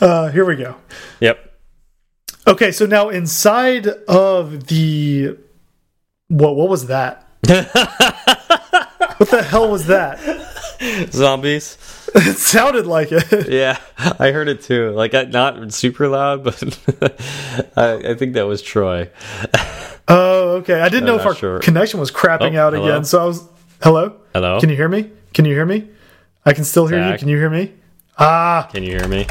Uh, here we go. Yep. Okay, so now inside of the what? What was that? what the hell was that? Zombies. It sounded like it. Yeah, I heard it too. Like not super loud, but I, I think that was Troy. Oh, okay. I didn't know I'm if our sure. connection was crapping Oh, out hello? again. So I was. Hello. Hello. Can you hear me? Can you hear me? I can still hear you. Can you hear me? Ah, Can you hear me?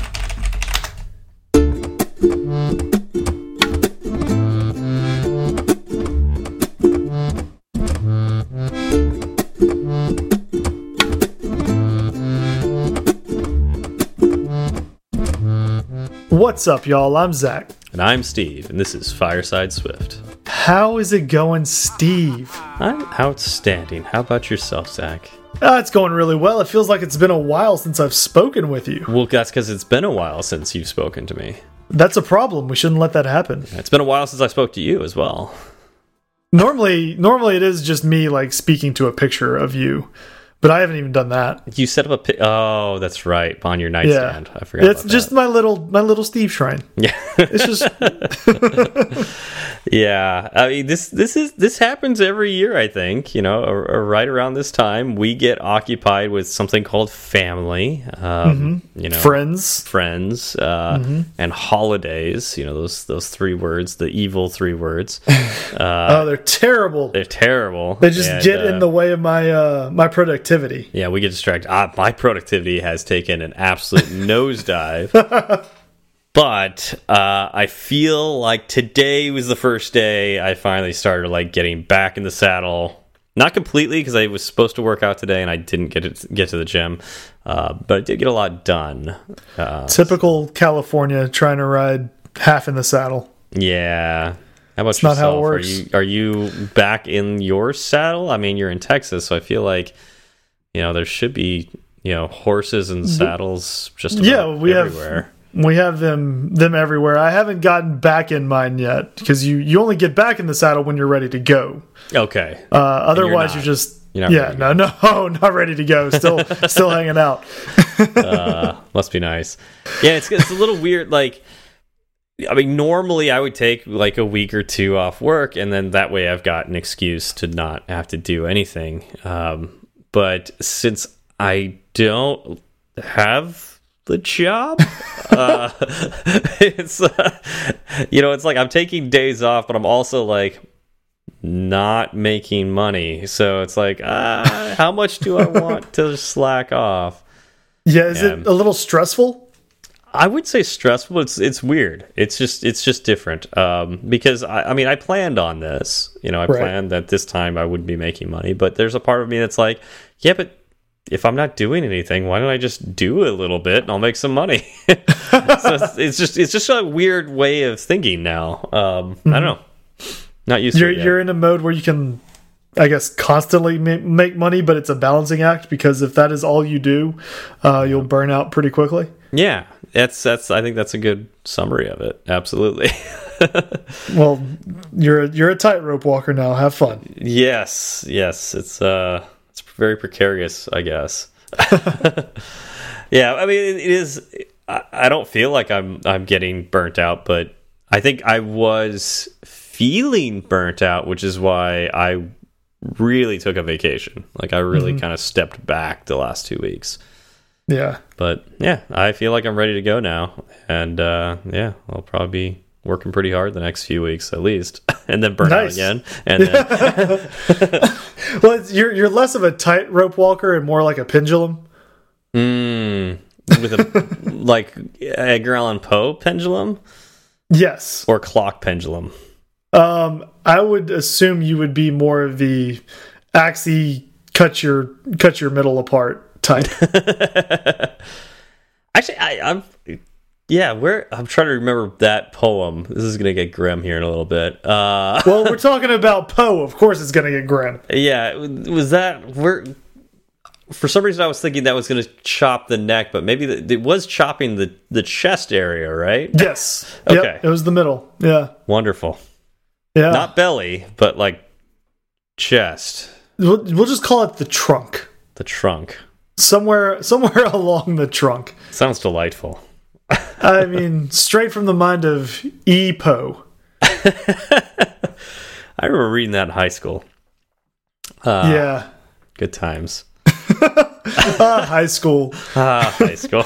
What's up, y'all? I'm Zach. And I'm Steve, and this is Fireside Swift. How is it going, Steve? I'm outstanding. How about yourself, Zach? Ah, it's going really well. It feels like it's been a while since I've spoken with you. Well, that's because it's been a while since you've spoken to me. That's a problem. We shouldn't let that happen. It's been a while since I spoke to you as well. Normally, normally it is just me like speaking to a picture of you, but I haven't even done that. You set up a oh, that's right, on your nightstand. Yeah. I forgot. It's just that. my little my little Steve shrine. yeah, It's just yeah. I mean, this this is this happens every year. I think you know, or, or right around this time, we get occupied with something called family. Um, You know, friends. friends uh, and holidays. You know, those those three words, the evil three words. oh, they're terrible. They're terrible. They just And, get uh, in the way of my uh my productivity. Yeah, we get distracted. Ah, my productivity has taken an absolute nosedive. But uh, I feel like today was the first day I finally started like getting back in the saddle. Not completely because I was supposed to work out today and I didn't get it get to the gym, uh, but I did get a lot done. Uh, Typical California trying to ride half in the saddle. yeah. How about not yourself? how it works. Are you are you back in your saddle? I mean, you're in Texas, so I feel like you know there should be you know horses and saddles just Yeah, we have- We have them them everywhere. I haven't gotten back in mine yet because you you only get back in the saddle when you're ready to go. Okay. Uh, otherwise, not. you're, just You're yeah no no not ready to go. Still still hanging out. uh, must be nice. Yeah, it's it's a little weird. Like, I mean, normally I would take like a week or two off work, and then that way I've got an excuse to not have to do anything. Um, but since I don't have the job, uh, it's uh, you know, it's like I'm taking days off, but I'm also like not making money. So it's like, uh, how much do I want to slack off? Yeah, is Yeah. it a little stressful? I would say stressful. It's it's weird. It's just it's just different. Um, because I, I mean I planned on this. You know, I Right. planned that this time I wouldn't be making money. But there's a part of me that's like, yeah, but if I'm not doing anything, why don't I just do a little bit and I'll make some money? so it's, it's just it's just a weird way of thinking now. Um, I don't know. Not used You're to it. you're in a mode where you can, I guess, constantly make money, but it's a balancing act because if that is all you do, uh, you'll burn out pretty quickly. yeah, that's that's. I think that's a good summary of it. Absolutely. Well, you're a, you're a tightrope walker now. Have fun. Yes, yes, it's uh, it's very precarious, I guess. yeah, I mean, it is. I, I don't feel like I'm I'm getting burnt out, but I think I was feeling burnt out, which is why I really took a vacation. Like I really kind of stepped back the last two weeks. Yeah. But yeah, I feel like I'm ready to go now, and uh, yeah, I'll probably be working pretty hard the next few weeks at least, and then burn out again, and then. Well, it's, you're you're less of a tightrope walker and more like a pendulum. Mm, with a like Edgar Allan Poe pendulum Yes. or clock pendulum. Um, I would assume you would be more of the axie cut your cut your middle apart Actually, I, I'm yeah. Where I'm trying to remember that poem. This is gonna get grim here in a little bit. Uh, well, we're talking about Poe. Of course, it's going to get grim. yeah, was that where? For some reason, I was thinking that was gonna chop the neck, but maybe the, it was chopping the the chest area, right? Yes. Okay. Yep, it was the middle. Yeah. Wonderful. Yeah. Not belly, but like chest, we'll, we'll just call it the trunk. the trunk. Somewhere somewhere along the trunk. Sounds delightful. I mean, straight from the mind of E. Poe. I remember reading that in high school. Uh, yeah. Good times. Uh, high school. Ah, high school.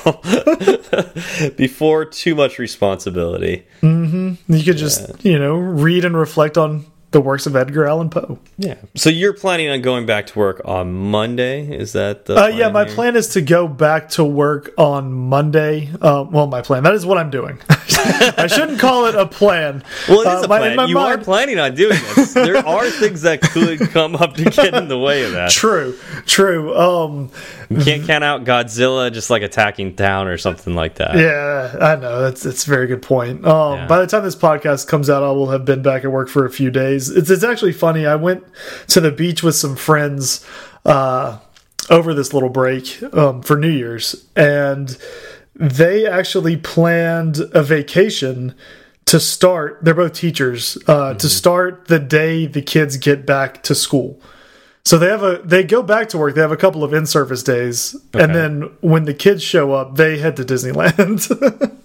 Before too much responsibility. Mm -hmm. You could just, you know, read and reflect on the works of Edgar Allan Poe. Yeah. So you're planning on going back to work on Monday? Is that the Uh, yeah, my here? plan is to go back to work on Monday. Uh, well, my plan. That is what I'm doing. I shouldn't call it a plan. Well, it is Uh, a my- plan. you mind- are planning on doing this. there are things that could come up to get in the way of that. True, true. Um, You can't count out Godzilla just like attacking town or something like that. yeah, I know that's that's a very good point. Um, Yeah. By the time this podcast comes out, I will have been back at work for a few days. It's it's actually funny. I went to the beach with some friends uh, over this little break um, for New Year's, and they actually planned a vacation to start. They're both teachers uh, to start the day the kids get back to school. So they have a they go back to work. They have a couple of in service days, and then when the kids show up, they head to Disneyland.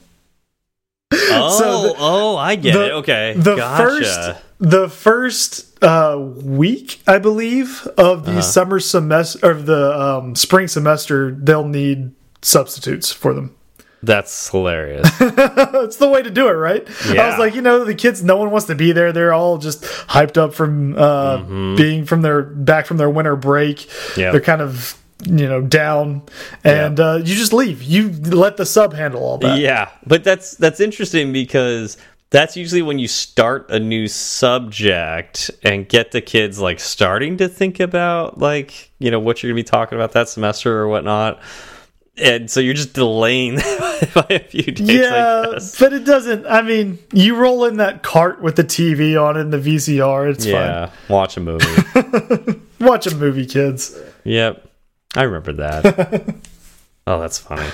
Oh, So the- oh, I get it. Okay, the gotcha. first the first uh, week, I believe, of the Uh-huh. summer semester of the um, spring semester, they'll need substitutes for them. That's hilarious. That's the way to do it, right? I was like, you know, the kids, no one wants to be there. They're all just hyped up from uh, being from their back from their winter break. Yeah. They're kind of you know down, and uh, you just leave. You let the sub handle all that. yeah, but that's that's interesting because that's usually when you start a new subject and get the kids like starting to think about like you know what you're gonna be talking about that semester or whatnot. And so you're just delaying by a few days. Yeah, but it doesn't. I mean, you roll in that cart with the TV on it and the VCR. It's Yeah, watch a movie. Watch a movie, kids. Yep. I remember that. oh, that's funny.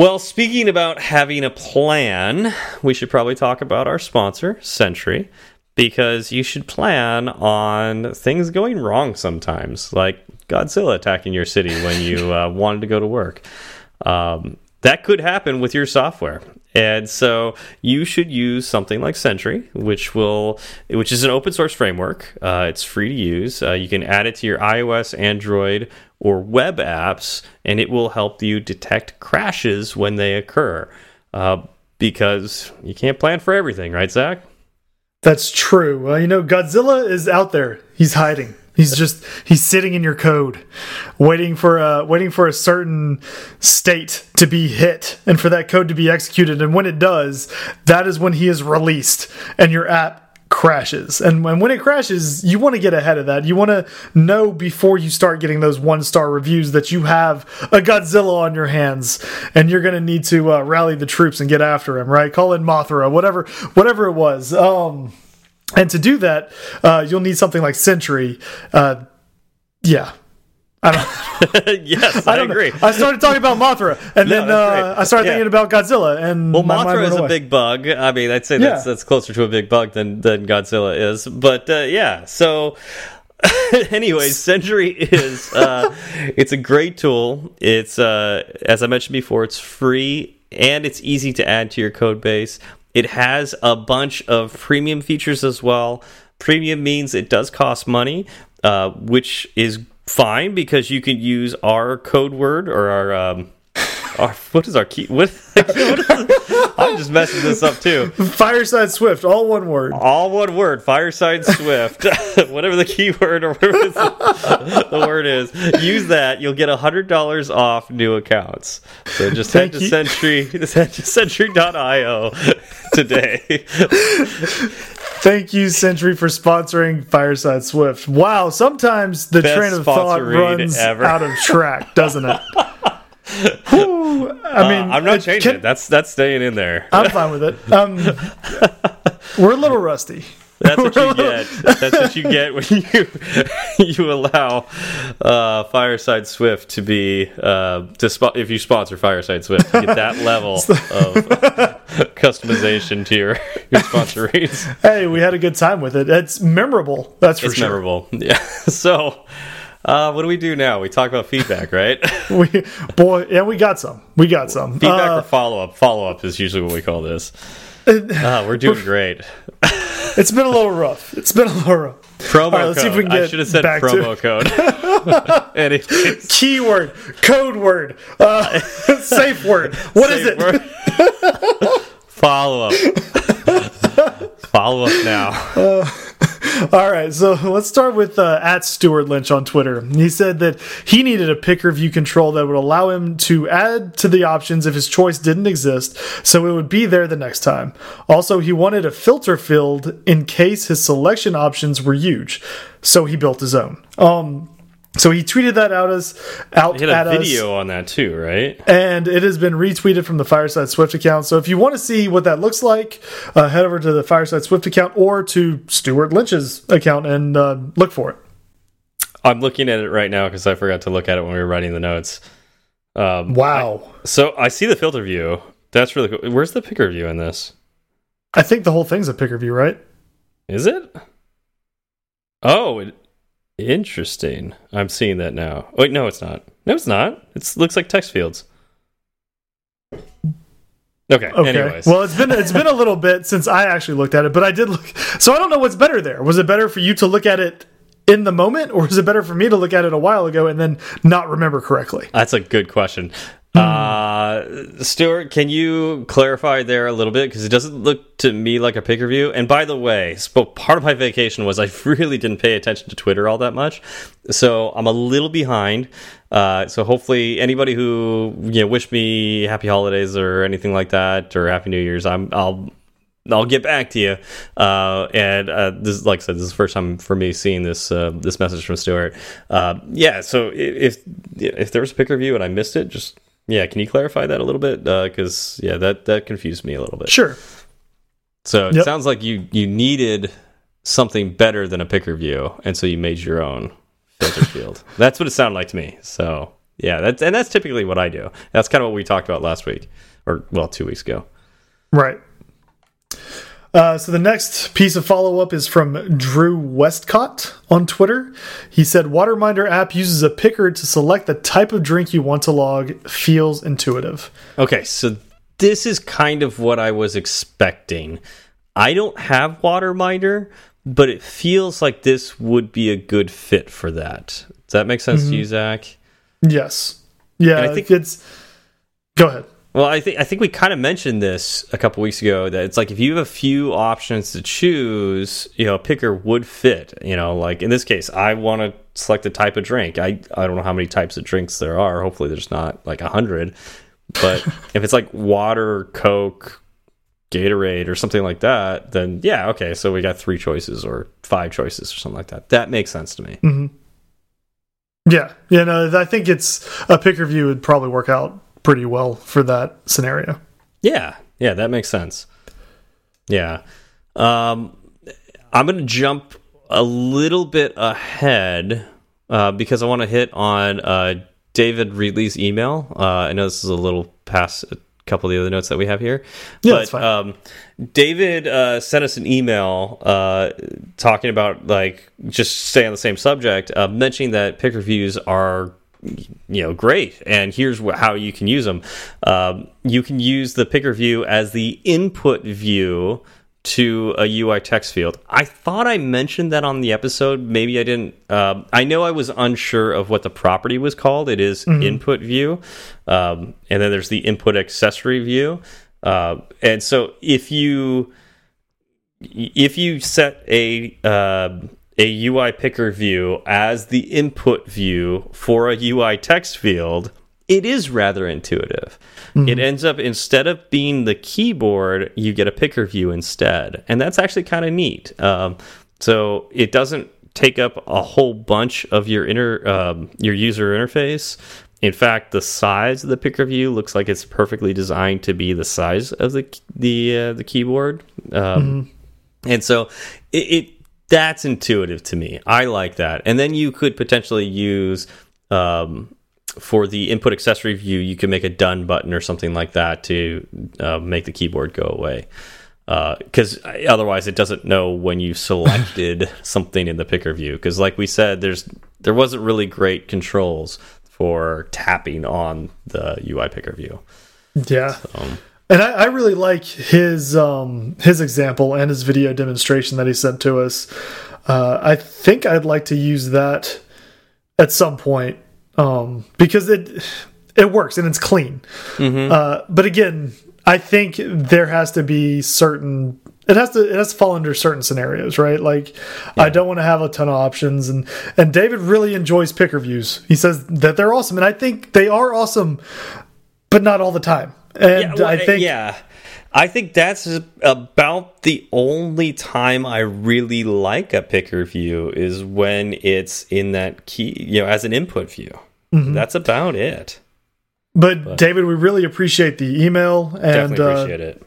Well, speaking about having a plan, we should probably talk about our sponsor, Sentry, because you should plan on things going wrong sometimes, like Godzilla attacking your city when you uh, wanted to go to work. Um, that could happen with your software. And so you should use something like Sentry, which will, which is an open source framework. Uh, it's free to use. Uh, you can add it to your iOS, Android, or web apps, and it will help you detect crashes when they occur. Uh, because you can't plan for everything, right, Zach? That's true. You know, Godzilla is out there. He's hiding. He's just he's sitting in your code, waiting for a waiting for a certain state to be hit and for that code to be executed. And when it does, that is when he is released and your app crashes. And when, it crashes, you want to get ahead of that. You want to know before you start getting those one star reviews that you have a Godzilla on your hands and you're going to need to uh, rally the troops and get after him, right? Call in Mothra, whatever, whatever it was. Um, and to do that, uh, you'll need something like Sentry. Uh, yeah. I don't, yes, I, I agree. Know. I started talking about Mothra, and No, then uh. I started Yeah. thinking about Godzilla, and Well, Mothra is a big bug. I mean, I'd say that's Yeah. that's closer to a big bug than than Godzilla is. But uh, yeah, so anyways, Sentry is uh, it's a great tool. It's uh, as I mentioned before, it's free and it's easy to add to your code base. It has a bunch of premium features as well. Premium means it does cost money, uh, which is fine because you can use our code word or our um, our what is our key? What, what is, I'm just messing this up too. Fireside Swift, all one word. All one word, Fireside Swift, whatever the keyword or whatever the, the word is. Use that. You'll get hundred dollars off new accounts. So just head to you. Just head to Sentry.io today. Thank you, Sentry, for sponsoring Fireside Swift. Wow, sometimes the Best train of thought runs ever. out of track, doesn't it? Whew, I mean, Uh, I'm not changing can- it. That's that's staying in there. I'm fine with it. Um, we're a little rusty. That's what you get. That's what you get when you you allow uh, Fireside Swift to be uh, to if you sponsor Fireside Swift. You get that level of customization to your your sponsor rates. Hey, we had a good time with it. It's memorable. That's for It's sure. memorable. Yeah. So Uh, what do we do now? We talk about feedback, right? we boy, yeah, we got some. We got some feedback Uh, or follow up. Follow up is usually what we call this. Uh, we're doing great. it's been a little rough. It's been a little rough. Promo right, let's see if code. we can I should have said promo code. Anyways, Keyword, code word, uh, safe word. What is safe it? word. follow up. follow up now. All right, so let's start with uh, at Stuart Lynch on Twitter. He said that he needed a picker view control that would allow him to add to the options if his choice didn't exist, so it would be there the next time. Also, he wanted a filter field in case his selection options were huge, so he built his own. Um, so he tweeted that out as out He had at a us. video on that too, right? and it has been retweeted from the Fireside Swift account. So if you want to see what that looks like, uh, head over to the Fireside Swift account or to Stuart Lynch's account and uh, look for it. I'm looking at it right now because I forgot to look at it when we were writing the notes. Um, Wow. so I see the filter view. That's really cool. Where's the picker view in this? I think the whole thing's a picker view, right? Is it? Oh, it, interesting. I'm seeing that now. Wait, no, it's not. No, it's not. It looks like text fields. Okay. Okay. Anyways, Well, it's been it's been a little bit since I actually looked at it, but I did look. So I don't know what's better there. Was it better for you to look at it in the moment, or is it better for me to look at it a while ago and then not remember correctly? that's a good question. Hmm. Uh, Stuart, can you clarify there a little bit because it doesn't look to me like a picker view. And by the way, part of my vacation was I really didn't pay attention to Twitter all that much, so I'm a little behind. Uh, so hopefully, anybody who you know wish me happy holidays or anything like that or happy New Year's, I'm I'll I'll get back to you. Uh, and uh, this, is- like I said, this is the first time for me seeing this uh, this message from Stuart. Uh, yeah, so if if there was a picker view and I missed it, just yeah, can you clarify that a little bit? Uh, because yeah, that that confused me a little bit. Sure. So it Yep. sounds like you you needed something better than a picker view, and so you made your own filter field. That's what it sounded like to me. So yeah, that's and that's typically what I do. That's kind of what we talked about last week, or well, two weeks ago. Right. Uh, so the next piece of follow up is from Drew Westcott on Twitter. He said, "Waterminder app uses a picker to select the type of drink you want to log. Feels intuitive." Okay, so this is kind of what I was expecting. I don't have Waterminder, but it feels like this would be a good fit for that. Does that make sense to you, Zach? Yes. Yeah. And I think- it's. Go ahead. Well, I think I think we kind of mentioned this a couple weeks ago that it's like if you have a few options to choose, you know, a picker would fit. You know, like in this case, I want to select a type of drink. I I don't know how many types of drinks there are. Hopefully, there's not like a hundred. But if it's like water, Coke, Gatorade, or something like that, then yeah, okay. So we got three choices or five choices or something like that. That makes sense to me. Mm-hmm. Yeah. Yeah. No, I think it's a picker view would probably work out pretty well for that scenario. Yeah, yeah, that makes sense. Yeah. Um, I'm going to jump a little bit ahead uh, because I want to hit on uh, David Reedley's email. Uh, I know this is a little past a couple of the other notes that we have here. Yeah, but, that's fine. Um, David uh, sent us an email uh, talking about, like, just stay on the same subject, uh, mentioning that picker views are you know great. And here's how you can use them um, you can use the picker view as the input view to a ui text field. I thought i mentioned that on the episode. Maybe i didn't. Um, i know i was unsure of what the property was called. It is input view. Um, and then there's the input accessory view. Uh, and so if you if you set a uh, a UI picker view as the input view for a UI text field, it is rather intuitive. It ends up instead of being the keyboard, you get a picker view instead, and that's actually kind of neat. Um, so it doesn't take up a whole bunch of your inner um, your user interface. In fact, the size of the picker view looks like it's perfectly designed to be the size of the the uh, the keyboard. Um, and so it, it that's intuitive to me. I like that. And then you could potentially use um, for the input accessory view, you could make a done button or something like that to uh, make the keyboard go away. because uh, otherwise it doesn't know when you selected something in the picker view. Because like we said, there's there wasn't really great controls for tapping on the UI picker view. Yeah. So. And I, I, really like his um, his example and his video demonstration that he sent to us. Uh, I think I'd like to use that at some point um, because it it works and it's clean. Mm -hmm. uh, but again, I think there has to be certain it has to it has to fall under certain scenarios, right? Like yeah. I don't want to have a ton of options and and David really enjoys picker views. He says that they're awesome and I think they are awesome but not all the time. And yeah, well, I think yeah. I think that's about the only time I really like a picker view is when it's in that key, you know, as an input view. Mm -hmm. That's about it. But, but, David, we really appreciate the email and definitely uh, appreciate uh, it.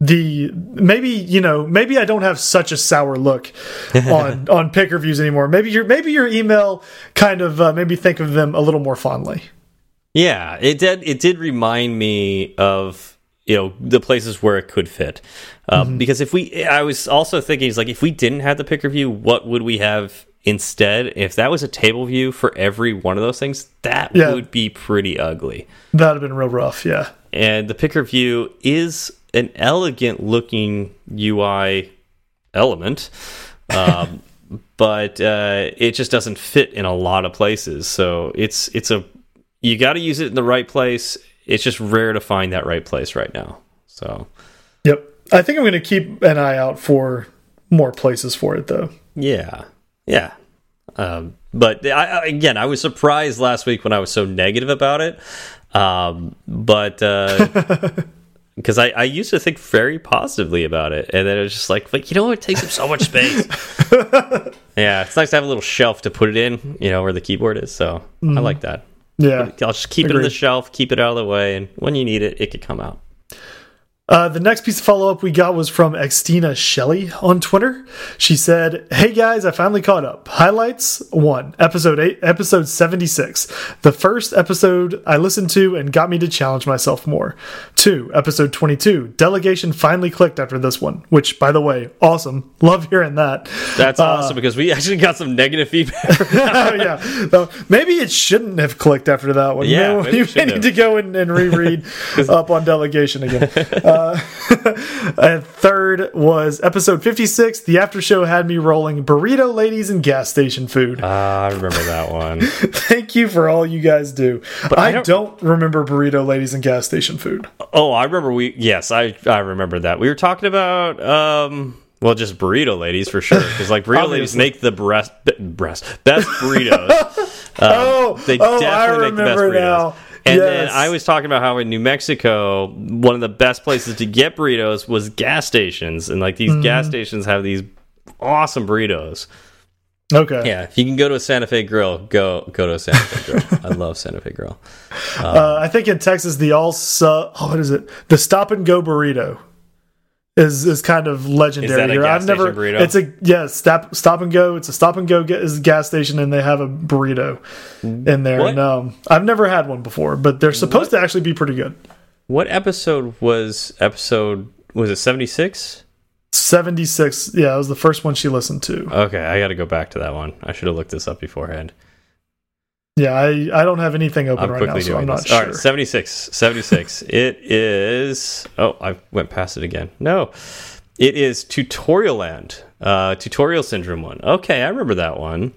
The maybe you know maybe I don't have such a sour look on on picker views anymore. Maybe your maybe your email kind of uh, made me think of them a little more fondly. Yeah, it did. It did remind me of you know the places where it could fit um, mm -hmm. because if we i was also thinking is like if we didn't have the picker view what would we have Instead, if that was a table view for every one of those things, that yeah. would be pretty ugly. That'd have been real rough, yeah. And the picker view is an elegant looking UI element, um, but uh, it just doesn't fit in a lot of places. So it's it's a you got to use it in the right place. It's just rare to find that right place right now. So, yep. I think I'm going to keep an eye out for more places for it, though. Yeah. Yeah. Um, but I, again, I was surprised last week when I was so negative about it. Um, but because uh, I, I used to think very positively about it, and then it was just like, but you know, it takes up so much space. yeah, it's nice to have a little shelf to put it in, you know, where the keyboard is. So mm. I mm-hmm. like that. Yeah, I'll just keep Agreed. it in the shelf, keep it out of the way, and when you need it, it could come out. Uh, the next piece of follow up we got was from Xtina Shelley on Twitter. She said, Hey guys, I finally caught up. Highlights one, episode eight, episode 76. The first episode I listened to and got me to challenge myself more. Two, episode 22. Delegation finally clicked after this one, which, by the way, awesome. Love hearing that. That's uh, awesome because we actually got some negative feedback. yeah. So maybe it shouldn't have clicked after that one. Yeah. You, may need to go and, and reread up on delegation again. Uh, and third was episode 56. The after show had me rolling burrito ladies and gas station food. Uh, I remember that one. Thank you for all you guys do. But I, I don't, don't, remember burrito ladies and gas station food. Oh, I remember we. Yes, I I remember that. We were talking about. um well, just burrito ladies for sure, because like burrito ladies make the breast, breast best burritos. um, oh, they oh, definitely make the best burritos. Now. And yes. then I was talking about how in New Mexico, one of the best places to get burritos was gas stations, and like these mm. gas stations have these awesome burritos. Okay. Yeah, if you can go to a Santa Fe Grill, go go to a Santa Fe Grill. I love Santa Fe Grill. Um, uh, I think in Texas, the all oh, what is it? The Stop and Go burrito is is kind of legendary here. I've never. Burrito? It's a yeah stop stop and go. It's a stop and go is gas station, and they have a burrito in there. What? And um, I've never had one before, but they're supposed what? to actually be pretty good. What episode was episode? Was it seventy six? 76 yeah it was the first one she listened to okay i gotta go back to that one i should have looked this up beforehand yeah, I, I don't have anything open I'm right now, so I'm not this. sure. All right, 76. 76. it is. Oh, I went past it again. No, it is Tutorial Land, uh, Tutorial Syndrome one. Okay, I remember that one.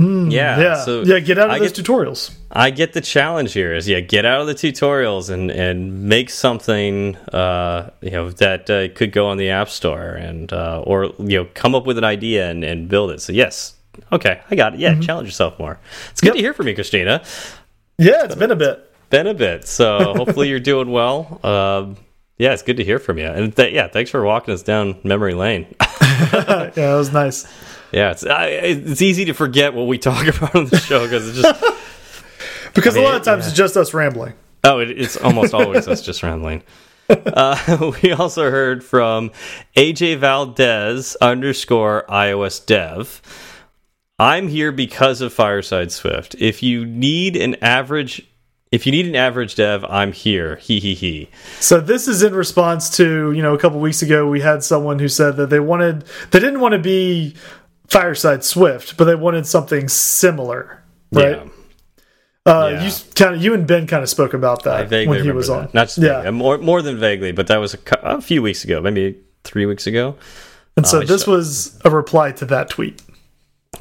Mm, yeah, yeah, so yeah. Get out of I those get, tutorials. I get the challenge here is yeah, get out of the tutorials and and make something uh, you know that uh, could go on the app store and uh, or you know come up with an idea and and build it. So yes, Okay, I got it. Yeah, mm -hmm. challenge yourself more. It's good yep. to hear from you, Christina. Yeah, it's been a bit. Been a bit. So hopefully you're doing well. Um, yeah, it's good to hear from you. And th yeah, thanks for walking us down memory lane. yeah, it was nice. Yeah, it's I, it's easy to forget what we talk about on the show because it's just because I mean, a lot of times yeah. it's just us rambling. Oh, it, it's almost always us just rambling. Uh, we also heard from AJ Valdez underscore iOS Dev. I'm here because of Fireside Swift. If you need an average if you need an average dev, I'm here. He he he. So this is in response to you know a couple weeks ago we had someone who said that they wanted they didn't want to be Fireside Swift, but they wanted something similar, right? Yeah. Uh, Yeah. You kind of you and Ben kind of spoke about that when he was that. on. Not just yeah, vaguely, more more than vaguely, but that was a, a few weeks ago, maybe three weeks ago. and so I this was a reply to that tweet.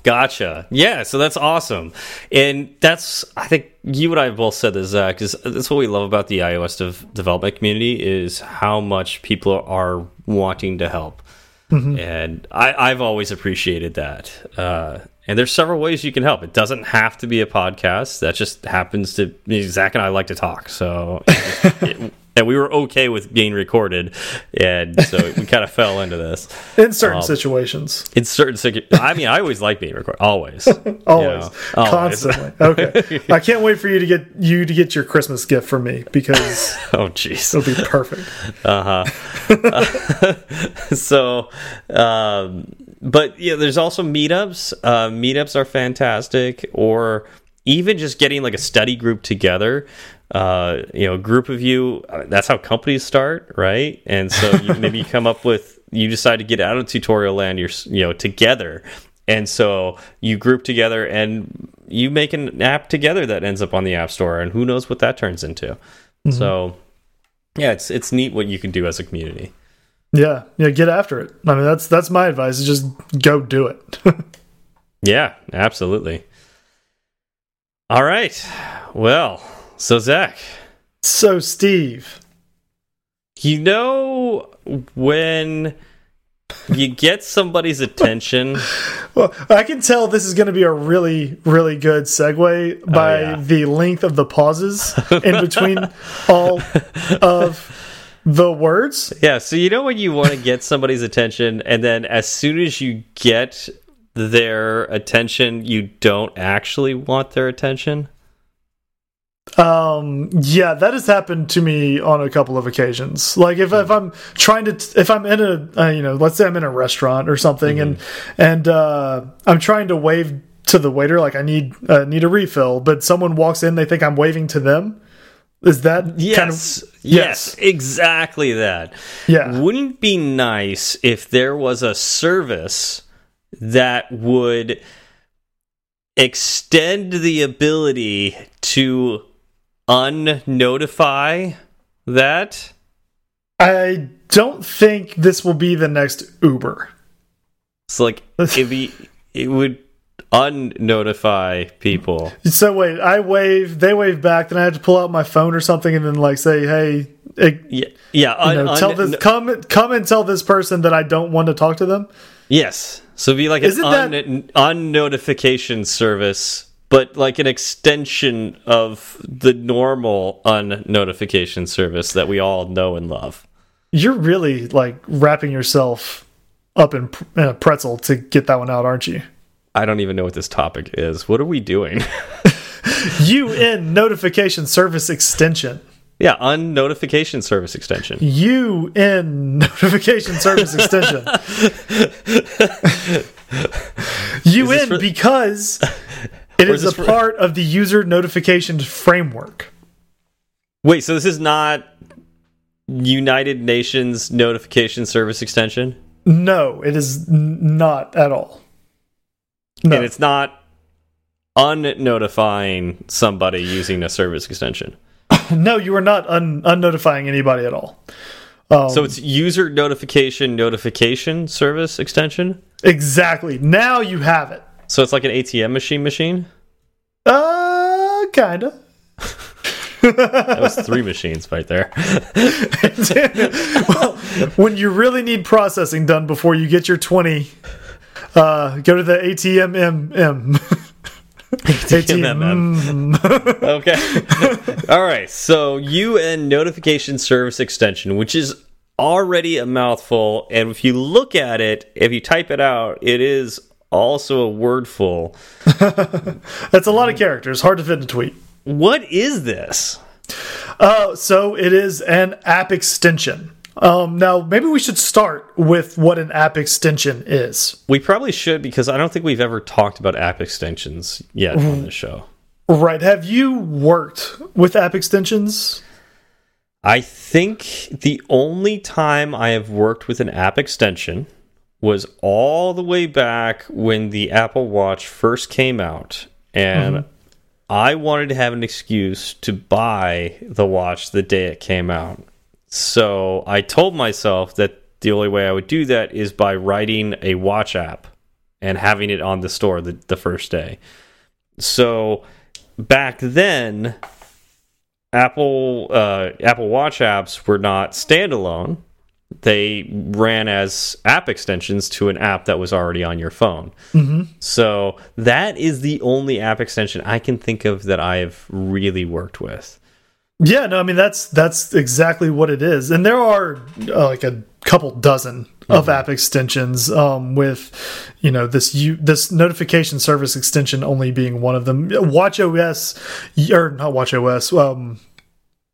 Gotcha. Yeah, so that's awesome, and that's I think you and I have both said this, Zach. Is that's what we love about the iOS dev development community is how much people are wanting to help, and I, I've always appreciated that. Uh, and there's several ways you can help. It doesn't have to be a podcast. That just happens to Zach and I like to talk, so. it- and we were okay with being recorded, and so we kind of fell into this In certain Um, situations, in certain I mean, I always like being recorded. Always, always, always. constantly. okay, I can't wait for you to get you to get your Christmas gift from me because oh, jeez. it'll be perfect. Uh huh. so, um, but yeah, there's also meetups. Uh, meetups are fantastic, or even just getting like a study group together. Uh, you know, a group of you. uh, That's how companies start, right? And so you, maybe you come up with you decide to get out of tutorial land. You're you know together. And so you group together and you make an app together that ends up on the App Store, and who knows what that turns into. So, yeah, it's it's neat what you can do as a community. Yeah, yeah, get after it. I mean, that's that's my advice. Is just go do it. Yeah, absolutely. All right. Well, so Zach, so, Steve, you know when you get somebody's attention, well, I can tell this is going to be a really, really good segue oh, by yeah. the length of the pauses in between all of the words. yeah, so you know when you want to get somebody's attention and then as soon as you get their attention, you don't actually want their attention? Um, yeah, that has happened to me on a couple of occasions. Like if if I'm trying to if I'm in a uh, you know, let's say I'm in a restaurant or something and and uh I'm trying to wave to the waiter like I need uh, need a refill, but someone walks in, they think I'm waving to them. Is that Yes. kind of yes. Yes. Exactly that. yeah. Wouldn't it be nice if there was a service that would extend the ability to unnotify that? I don't think this will be the next Uber. So like it'd be it would unnotify people. So wait, I wave, they wave back, then I have to pull out my phone or something and then like say, "Hey, it, Yeah, yeah. Un, know, tell un- this come come and tell this person that I don't want to talk to them." yes. So it'd be like Isn't un, that- unnotification service, but like an extension of the normal unnotification service that we all know and love. You're really like wrapping yourself up in, in a pretzel to get that one out, aren't you? I don't even know what this topic is. What are we doing? UN notification service extension. yeah, unnotification service extension. UN notification service extension. UN because it is is a part of the user notification framework. Wait, so this is not United Nations notification service extension? No, it is not at all. No, And it's not unnotifying somebody using a service extension. no, you are not un unnotifying anybody at all. Um, So it's user notification notification service extension? exactly now you have it. So it's like an ATM machine machine? Uh, kinda. That was three machines right there. well, when you really need processing done before you get your 20, uh, go to the ATMMM. ATMMM. ATM. Okay. All right. So UN notification service extension, which is already a mouthful, and if you look at it, if you type it out, it is also a wordful. That's a lot of characters, hard to fit in a tweet. What is this? Uh, so it is an app extension. Um, now, maybe we should start with what an app extension is. We probably should because I don't think we've ever talked about app extensions yet on the show. Right. Have you worked with app extensions? I think the only time I have worked with an app extension was all the way back when the Apple Watch first came out. And mm -hmm. I wanted to have an excuse to buy the watch the day it came out. So I told myself that the only way I would do that is by writing a watch app and having it on the store the, the first day. So back then, Apple uh, Apple Watch apps were not standalone. They ran as app extensions to an app that was already on your phone. Mm -hmm. So that is the only app extension I can think of that I have really worked with. Yeah, no, I mean that's that's exactly what it is, and there are uh, like a couple dozen mm -hmm. of mm-hmm. app extensions um, with you know this you this notification service extension only being one of them watch os or not watch os um,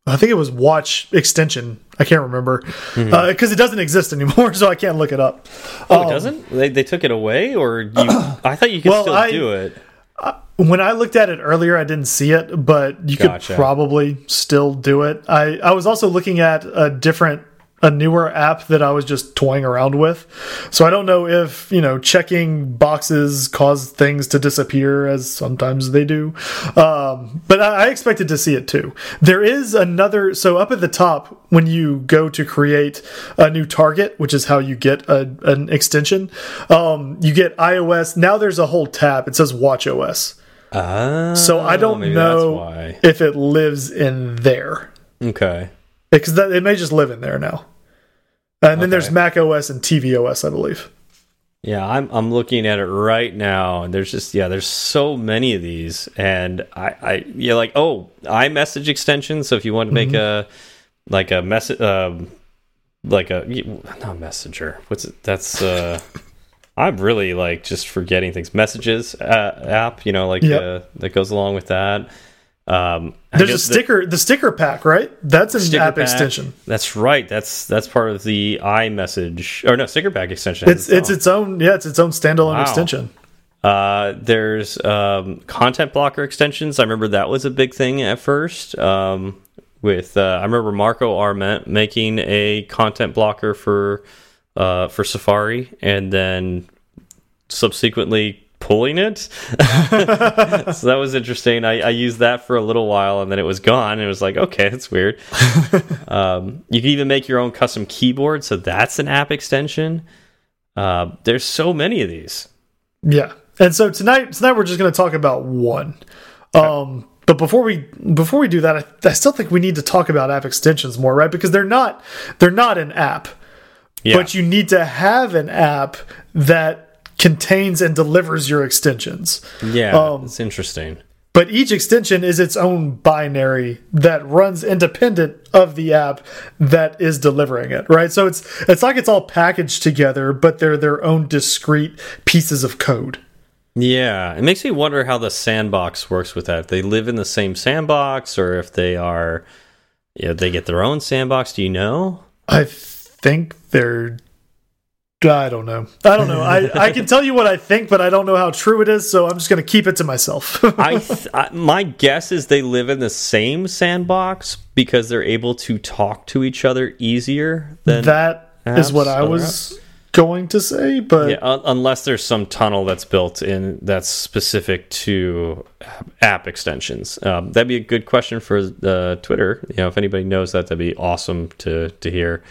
i think it was watch extension i can't remember because mm -hmm. uh, it doesn't exist anymore so i can't look it up oh um, it doesn't they, they took it away or you, i thought you could well, still I, do it uh, when I looked at it earlier, I didn't see it, but you gotcha. could probably still do it. I, I was also looking at a different a newer app that I was just toying around with. So I don't know if, you know, checking boxes cause things to disappear as sometimes they do. Um, but I, I expected to see it too. There is another, so up at the top, when you go to create a new target, which is how you get a, an extension, um, you get iOS. Now there's a whole tab. It says Watch OS. Oh, so I don't know if it lives in there. Okay because it may just live in there now. And okay. then there's Mac OS and tvOS, I believe. Yeah, I'm I'm looking at it right now, and there's just yeah, there's so many of these, and I I yeah like oh iMessage extension. So if you want to make mm -hmm. a like a message, um, like a not messenger. What's it? That's uh, I'm really like just forgetting things. Messages uh, app, you know, like yep. uh, that goes along with that. Um, There's a sticker, the, the, sticker pack, right? That's an app pack, extension. That's right. That's that's part of the iMessage or no sticker pack extension. It's it's its own yeah, it's its own standalone wow. extension. Uh, there's um, content blocker extensions. I remember that was a big thing at first. Um, with uh, I remember Marco Arment making a content blocker for uh, for Safari, and then subsequently pulling it. so that was interesting. I, I, used that for a little while and then it was gone. It was like, okay, that's weird. um, you can even make your own custom keyboard. So that's an app extension. Uh, there's so many of these. Yeah. And so tonight, tonight we're just going to talk about one. Okay. Um, but before we before we do that, I, I still think we need to talk about app extensions more, right? Because they're not they're not an app, yeah. but you need to have an app that contains and delivers your extensions. Yeah, um, it's interesting. But each extension is its own binary that runs independent of the app that is delivering it, right? So it's it's like it's all packaged together, but they're their own discrete pieces of code. Yeah, it makes me wonder how the sandbox works with that. If they live in the same sandbox, or if they are, yeah, you know, they get their own sandbox. Do you know? I think they're I don't know. I don't know. I, I can tell you what I think, but I don't know how true it is, so I'm just going to keep it to myself. I, I, my guess is they live in the same sandbox because they're able to talk to each other easier than that is what I was apps. going to say, but yeah, un unless there's some tunnel that's built in that's specific to app extensions. Um, that'd be a good question for uh, Twitter. You know, if anybody knows that, that'd be awesome to to hear.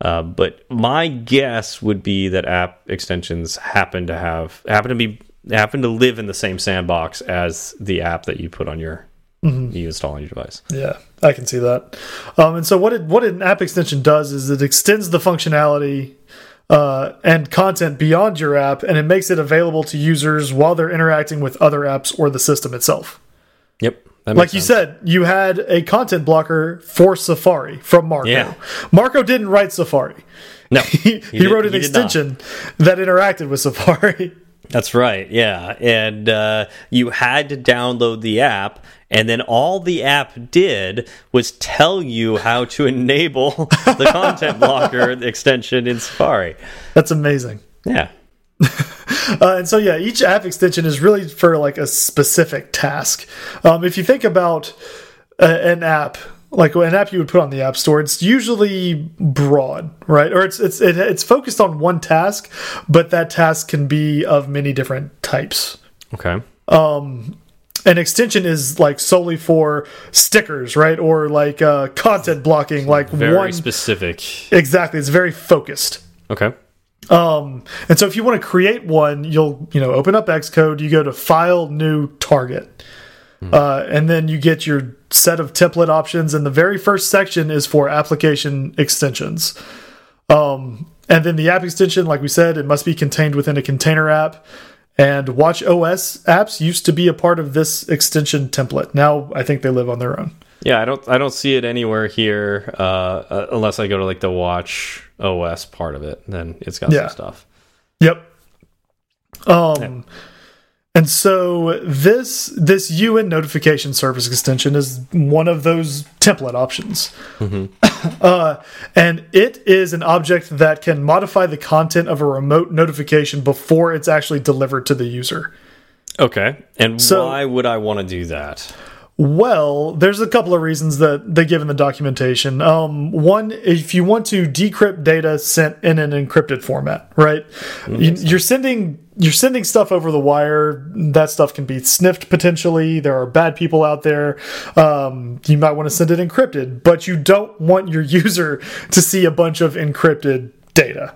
Uh, but my guess would be that app extensions happen to have happen to be happen to live in the same sandbox as the app that you put on your mm -hmm. you install on your device. Yeah, I can see that. Um, and so what it, what an app extension does is it extends the functionality uh, and content beyond your app, and it makes it available to users while they're interacting with other apps or the system itself. Yep like you said, you had a content blocker for Safari from Marco. Yeah. Marco didn't write Safari. No, he, he, he wrote an he extension that interacted with Safari. That's right. Yeah, and uh, you had to download the app, and then all the app did was tell you how to enable the content blocker extension in Safari. That's amazing. Yeah. uh, and so yeah, each app extension is really for like a specific task. Um, if you think about a, an app like an app you would put on the app store it's usually broad right or it's it's it, it's focused on one task but that task can be of many different types Okay. um an extension is like solely for stickers right or like uh content blocking like Very one specific. exactly it's very focused Okay. Um and so if you want to create one you'll you know open up xcode you go to file new target. Uh, and then you get your set of template options and the very first section is for application extensions. Um and then the app extension like we said it must be contained within a container app. And watch os apps used to be a part of this extension template. Now i think they live on their own. Yeah, I don't I don't see it anywhere here uh, uh, unless I go to like the Watch OS part of it. Then it's got Yeah. some stuff. Yep. Um and so this this UN notification service extension is one of those template options. uh, and it is an object that can modify the content of a remote notification before it's actually delivered to the user. Okay. And So- why would I want to do that? Well, there's a couple of reasons that they give in the documentation. Um, one, if you want to decrypt data sent in an encrypted format, right? You, you're sending you're sending stuff over the wire. That stuff can be sniffed potentially. There are bad people out there. Um, you might want to send it encrypted, but you don't want your user to see a bunch of encrypted data.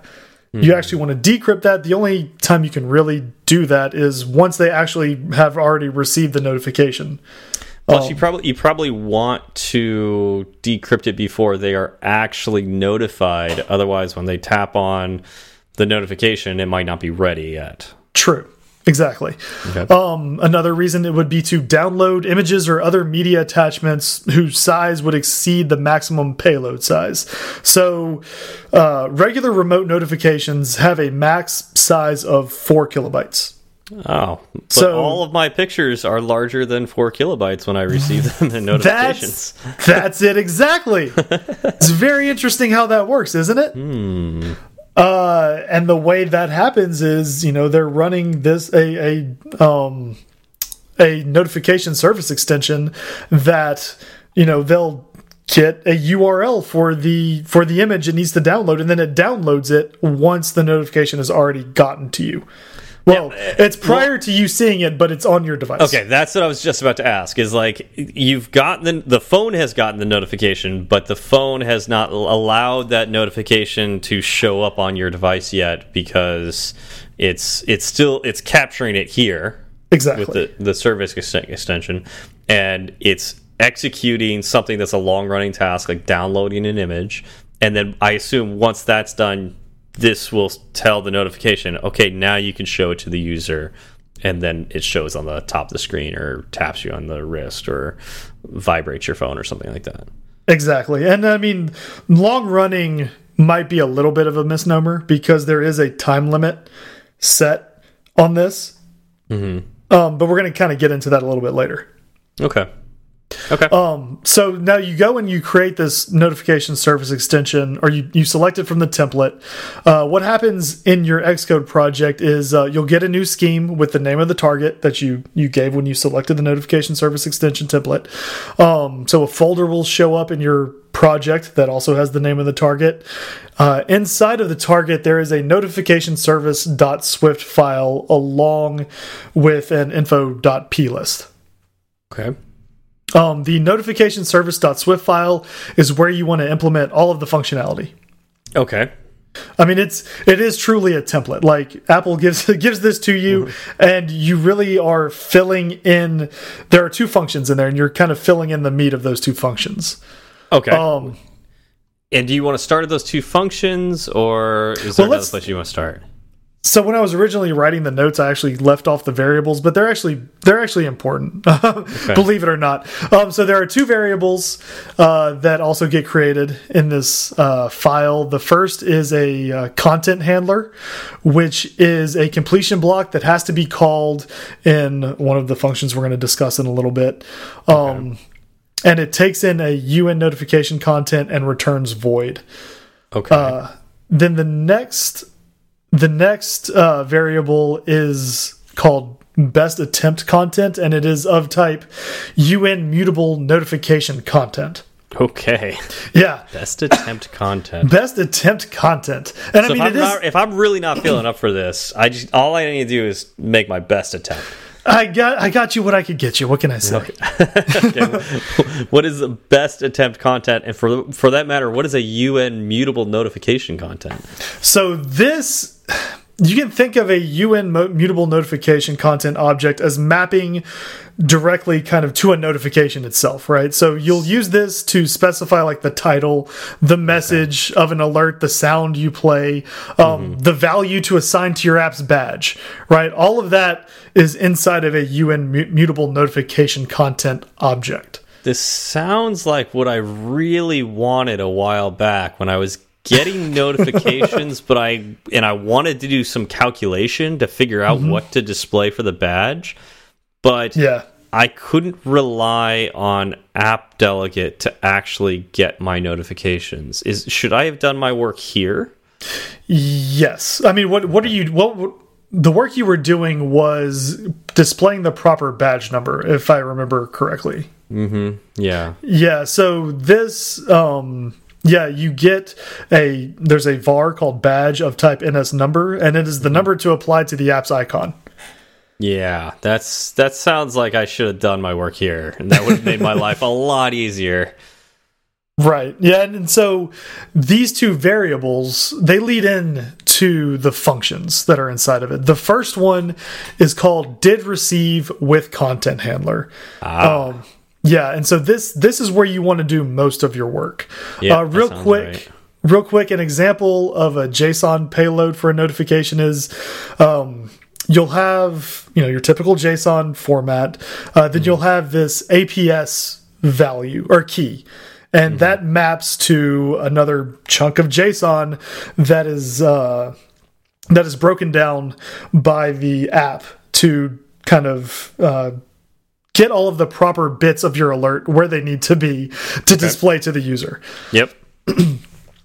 You actually want to decrypt that. The only time you can really do that is once they actually have already received the notification. Plus, you probably you probably want to decrypt it before they are actually notified. Otherwise, when they tap on the notification, it might not be ready yet. True. Exactly. Okay. Um, another reason it would be to download images or other media attachments whose size would exceed the maximum payload size. So, uh, regular remote notifications have a max size of four kilobytes. Oh, but So- all of my pictures are larger than four kilobytes when I receive them in notifications. That's that's it exactly. it's very interesting how that works, isn't it? Uh, and the way that happens is, you know, they're running this a a um a notification service extension that you know they'll get a URL for the for the image it needs to download, and then it downloads it once the notification has already gotten to you. Well, it's prior to you seeing it, but it's on your device. Okay, that's what I was just about to ask. Is like you've gotten the, the phone has gotten the notification, but the phone has not allowed that notification to show up on your device yet because it's it's still it's capturing it here exactly. with the the service extension, and it's executing something that's a long running task like downloading an image, and then I assume once that's done, this will tell the notification, okay, now you can show it to the user, and then it shows on the top of the screen or taps you on the wrist or vibrates your phone or something like that. Exactly. And I mean, long running might be a little bit of a misnomer because there is a time limit set on this. Um, but we're going to kind of get into that a little bit later. Okay. Okay. Um, so now you go and you create this notification service extension, or you, you select it from the template. Uh, what happens in your Xcode project is uh, you'll get a new scheme with the name of the target that you you gave when you selected the notification service extension template. Um, so a folder will show up in your project that also has the name of the target. Uh, inside of the target, there is a notification service.swift file along with an info.plist. okay. Um, the notification service.swift file is where you want to implement all of the functionality. Okay. I mean, it's it is truly a template. Like Apple gives gives this to you, and you really are filling in. There are two functions in there, and you're kind of filling in the meat of those two functions. Okay. Um, and do you want to start at those two functions, or is there Well, another place you want to start? So when I was originally writing the notes, I actually left off the variables, but they're actually they're actually important, believe it or not. Um, so there are two variables uh, that also get created in this uh, file. The first is a uh, content handler, which is a completion block that has to be called in one of the functions we're going to discuss in a little bit. Um, And it takes in a UN notification content and returns void. Okay. Uh, then the next the next uh, variable is called best attempt content, and it is of type UN mutable notification content. Okay. Yeah. Best attempt content. Best attempt content. And So I mean, if, I'm is. not, if I'm really not feeling up for this, I just all I need to do is make my best attempt. I got, I got you what I could get you. What can I say? Okay. what is the best attempt content, and for for that matter, what is a UN mutable notification content? So this. You can think of a UN mutable notification content object as mapping directly kind of to a notification itself, right? So you'll use this to specify like the title, the message of an alert, the sound you play, um, the value to assign to your app's badge, right? All of that is inside of a UN mutable notification content object. This sounds like what I really wanted a while back when I was getting notifications, but I and I wanted to do some calculation to figure out what to display for the badge, but Yeah. I couldn't rely on App Delegate to actually get my notifications. Is should I have done my work here? Yes. I mean, what what are you what, what the work you were doing was displaying the proper badge number, if I remember correctly. Hmm. Yeah. Yeah. So this, um, yeah, you get a there's a var called badge of type ns number, and it is the number to apply to the app's icon. Yeah, that's that sounds like I should have done my work here, and that would have made my life a lot easier. Right. Yeah, and, and so these two variables they lead in to the functions that are inside of it. The first one is called did receive with content handler. Um, yeah, and so this this is where you want to do most of your work. Yeah, uh, real quick. right. Real quick, an example of a JSON payload for a notification is um, you'll have you know your typical JSON format. Uh, then you'll have this APS value or key, and that maps to another chunk of JSON that is uh, that is broken down by the app to kind of uh, get all of the proper bits of your alert where they need to be to display to the user Yep.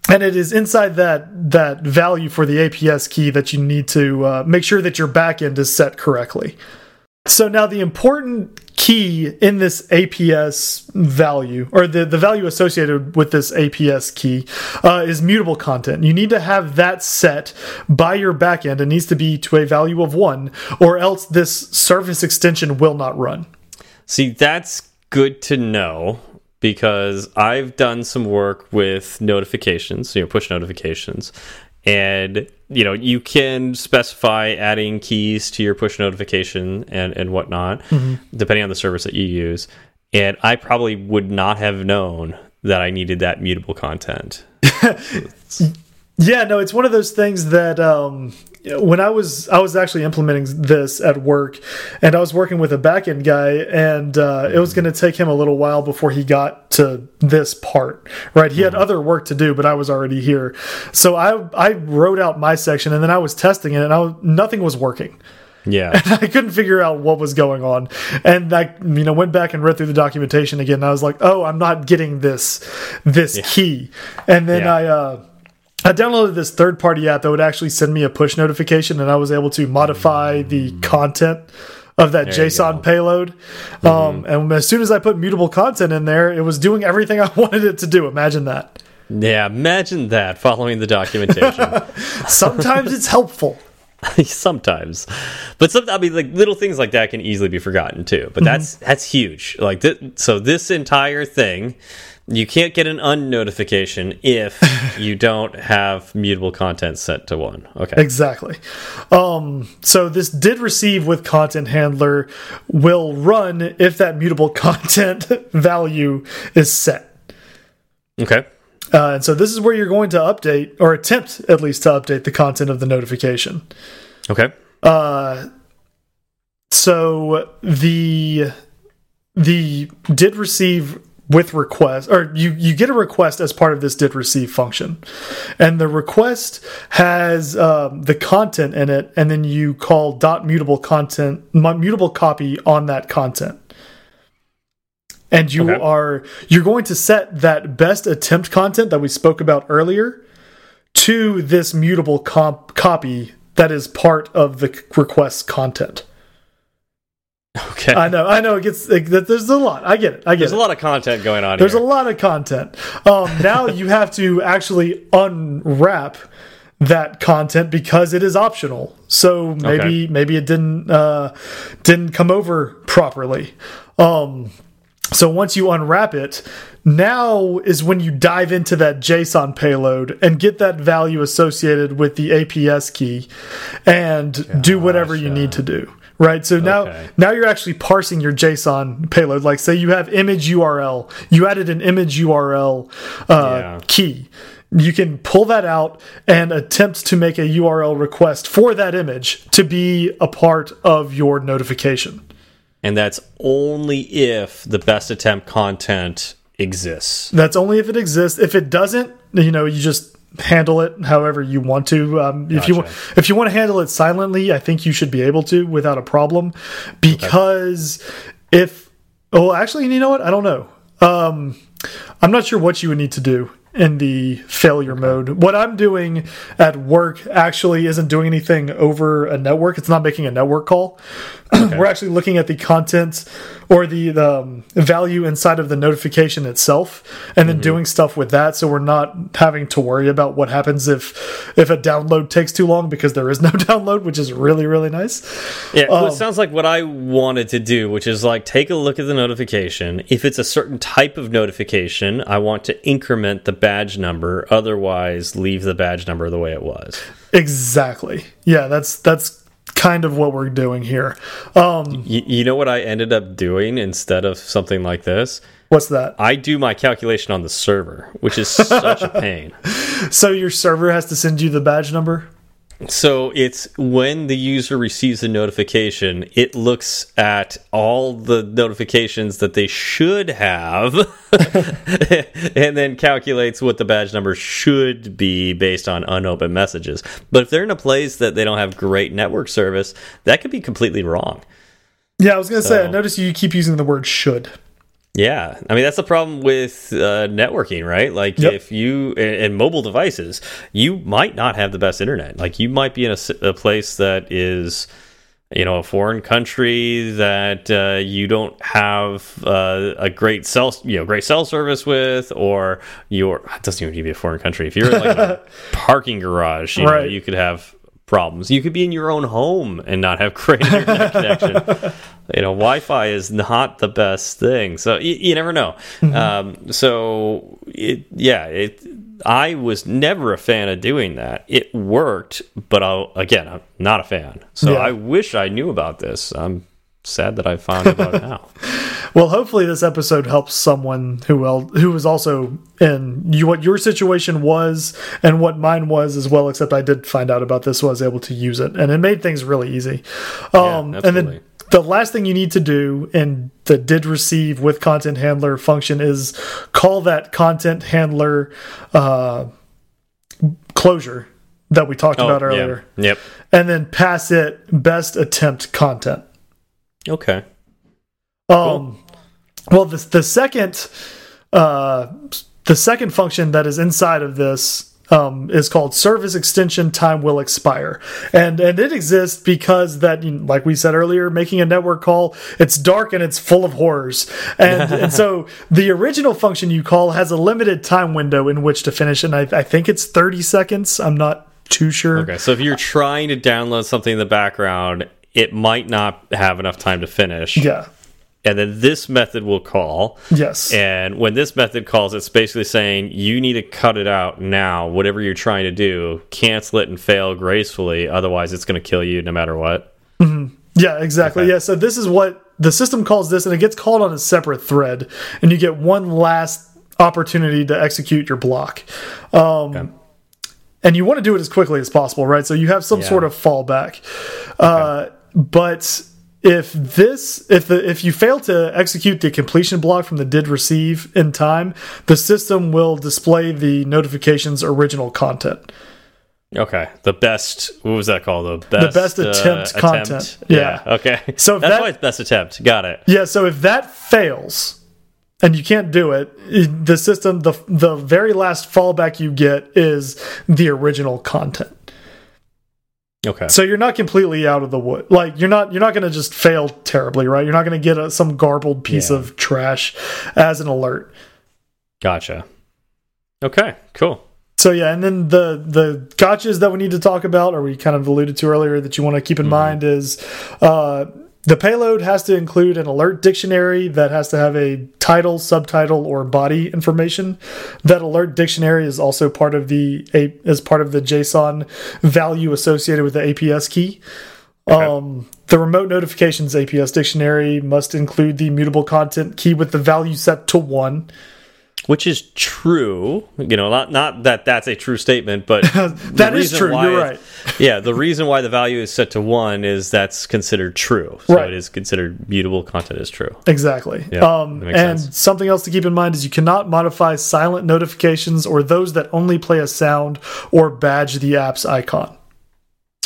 and it is inside that that value for the APS key that you need to uh, make sure that your backend is set correctly. So now the important key in this APS value, or the, the value associated with this APS key, uh, is mutable content. You need to have that set by your backend. It needs to be to a value of one, or else this service extension will not run. See, that's good to know because I've done some work with notifications, you know, push notifications, and you know, you can specify adding keys to your push notification and and whatnot, mm-hmm. depending on the service that you use. And I probably would not have known that I needed that mutable content. Yeah, no, it's one of those things that um, when I was I was actually implementing this at work, and I was working with a backend guy, and uh, it was going to take him a little while before he got to this part. Right, he had other work to do, but I was already here, so I I wrote out my section, and then I was testing it, and I was, nothing was working. Yeah. I couldn't figure out what was going on, and I, you know, went back and read through the documentation again. And I was like, "Oh, I'm not getting this, this key." And then Yeah. I, uh, I downloaded this third-party app that would actually send me a push notification, and I was able to modify the content of that you JSON payload. Um, and as soon as I put mutable content in there, it was doing everything I wanted it to do. Imagine that. Yeah, imagine that following the documentation. Sometimes it's helpful. sometimes but some i mean like little things like that can easily be forgotten too but that's that's huge like th so this entire thing you can't get an unnotification if you don't have mutable content set to one okay Exactly. Um, so this did receive with content handler will run if that mutable content value is set. okay Uh, and so this is where you're going to update or attempt at least to update the content of the notification. okay So the the did receive with request or you you get a request as part of this did receive function and the request has um, the content in it and then you call dot mutable content mutable copy on that content and you Okay. are you're going to set that best attempt content that we spoke about earlier to this mutable comp copy that is part of the request content. Okay. I know, I know. It gets it, there's a lot. I get it. I get it. There's it. a lot of content going on There's here. a lot of content. Um, now you have to actually unwrap that content because it is optional. So maybe Okay. maybe it didn't uh, didn't come over properly. Um, so once you unwrap it, now is when you dive into that JSON payload and get that value associated with the APS key and do whatever you need to do. Right. So now Okay. now you're actually parsing your JSON payload. Like say you have image URL, you added an image URL uh, Yeah. key. You can pull that out and attempt to make a URL request for that image to be a part of your notification. and that's only if the best attempt content exists. That's only if it exists. If it doesn't, you know, you just handle it however you want to. Um, if you Gotcha. if you want to handle it silently, I think you should be able to without a problem. Because if oh, actually, you know what? I don't know. Um, I'm not sure what you would need to do in the failure mode. What I'm doing at work actually isn't doing anything over a network. It's not making a network call. We're actually looking at the content or the, the um, value inside of the notification itself and then doing stuff with that so we're not having to worry about what happens if if a download takes too long because there is no download which is really really nice Yeah, well, Um, it sounds like what I wanted to do, which is like take a look at the notification. If it's a certain type of notification, I want to increment the badge number. Otherwise, leave the badge number the way it was. exactly yeah that's that's kind of what we're doing here um You, you know what I ended up doing instead of something like this? what's that I do my calculation on the server, which is such a pain. so your server has to send you the badge number So it's when the user receives a notification, it looks at all the notifications that they should have and then calculates what the badge number should be based on unopened messages. But if they're in a place that they don't have great network service, that could be completely wrong. yeah i was gonna say i noticed you keep using the word should Yeah, I mean that's the problem with uh, networking, right? Like Yep. if you and mobile devices, you might not have the best internet. Like you might be in a place that is, you know, a foreign country that uh, you don't have uh, a great cell, you know, great cell service with, or you're it doesn't even need to be a foreign country. If you're in like a parking garage, you know, Right. you could have problems. You could be in your own home and not have great internet connection. You know wi-fi is not the best thing. So you, you never know. Um, so it yeah it i was never a fan of doing that. It worked but I'll, again i'm not a fan. So Yeah. i wish i knew about this. I'm sad that i found about it now Well, hopefully this episode helps someone who el who was also in you what your situation was and what mine was as well. Except I did find out about this, so I was able to use it, and it made things really easy. Um, and absolutely. then the last thing you need to do in the did receive with content handler function is call that content handler uh, closure that we talked about Oh, yeah. earlier, yep and then pass it best attempt content. Okay Um, well, the the second uh, the second function that is inside of this um, is called service extension time will expire, and and it exists because that, like we said earlier, making a network call, it's dark and it's full of horrors, and and so the original function you call has a limited time window in which to finish, and I, I think it's thirty seconds. I'm not too sure. okay so if you're trying to download something in the background it might not have enough time to finish Yeah. and then this method will call Yes. And when this method calls, it's basically saying you need to cut it out now, whatever you're trying to do, cancel it and fail gracefully. Otherwise, it's going to kill you no matter what. Yeah, exactly. Okay. Yeah, so this is what the system calls this, and it gets called on a separate thread, and you get one last opportunity to execute your block. Um, And you want to do it as quickly as possible, right? So you have some Yeah. sort of fallback. Uh, but if this, if the if you fail to execute the completion block from the did receive in time, the system will display the notification's original content. Okay. The best, what was that called? The best, best uh, attempt content. Yeah. Yeah. Okay. So if that's that- why it's best attempt. Got it. Yeah, so if that fails, and you can't do it, the system the the very last fallback you get is the original content. Okay. So you're not completely out of the wood. Like you're not you're not going to just fail terribly, right? You're not going to get a, some garbled piece Yeah. of trash as an alert. Gotcha. Okay, cool. So yeah, and then the the gotchas that we need to talk about, or we kind of alluded to earlier, that you want to keep in mind is uh, the payload has to include an alert dictionary that has to have a title, subtitle, or body information. That alert dictionary is also part of the is part of the JSON value associated with the APS key. Um, the remote notifications APS dictionary must include the mutable content key with the value set to one. Which is true. You know, not not that that's a true statement, but That is true, you're right. yeah, the reason why the value is set to one is that's considered true. So Right. it is considered mutable content is true. Exactly. Yeah, um, and sense. something else to keep in mind is you cannot modify silent notifications or those that only play a sound or badge the app's icon.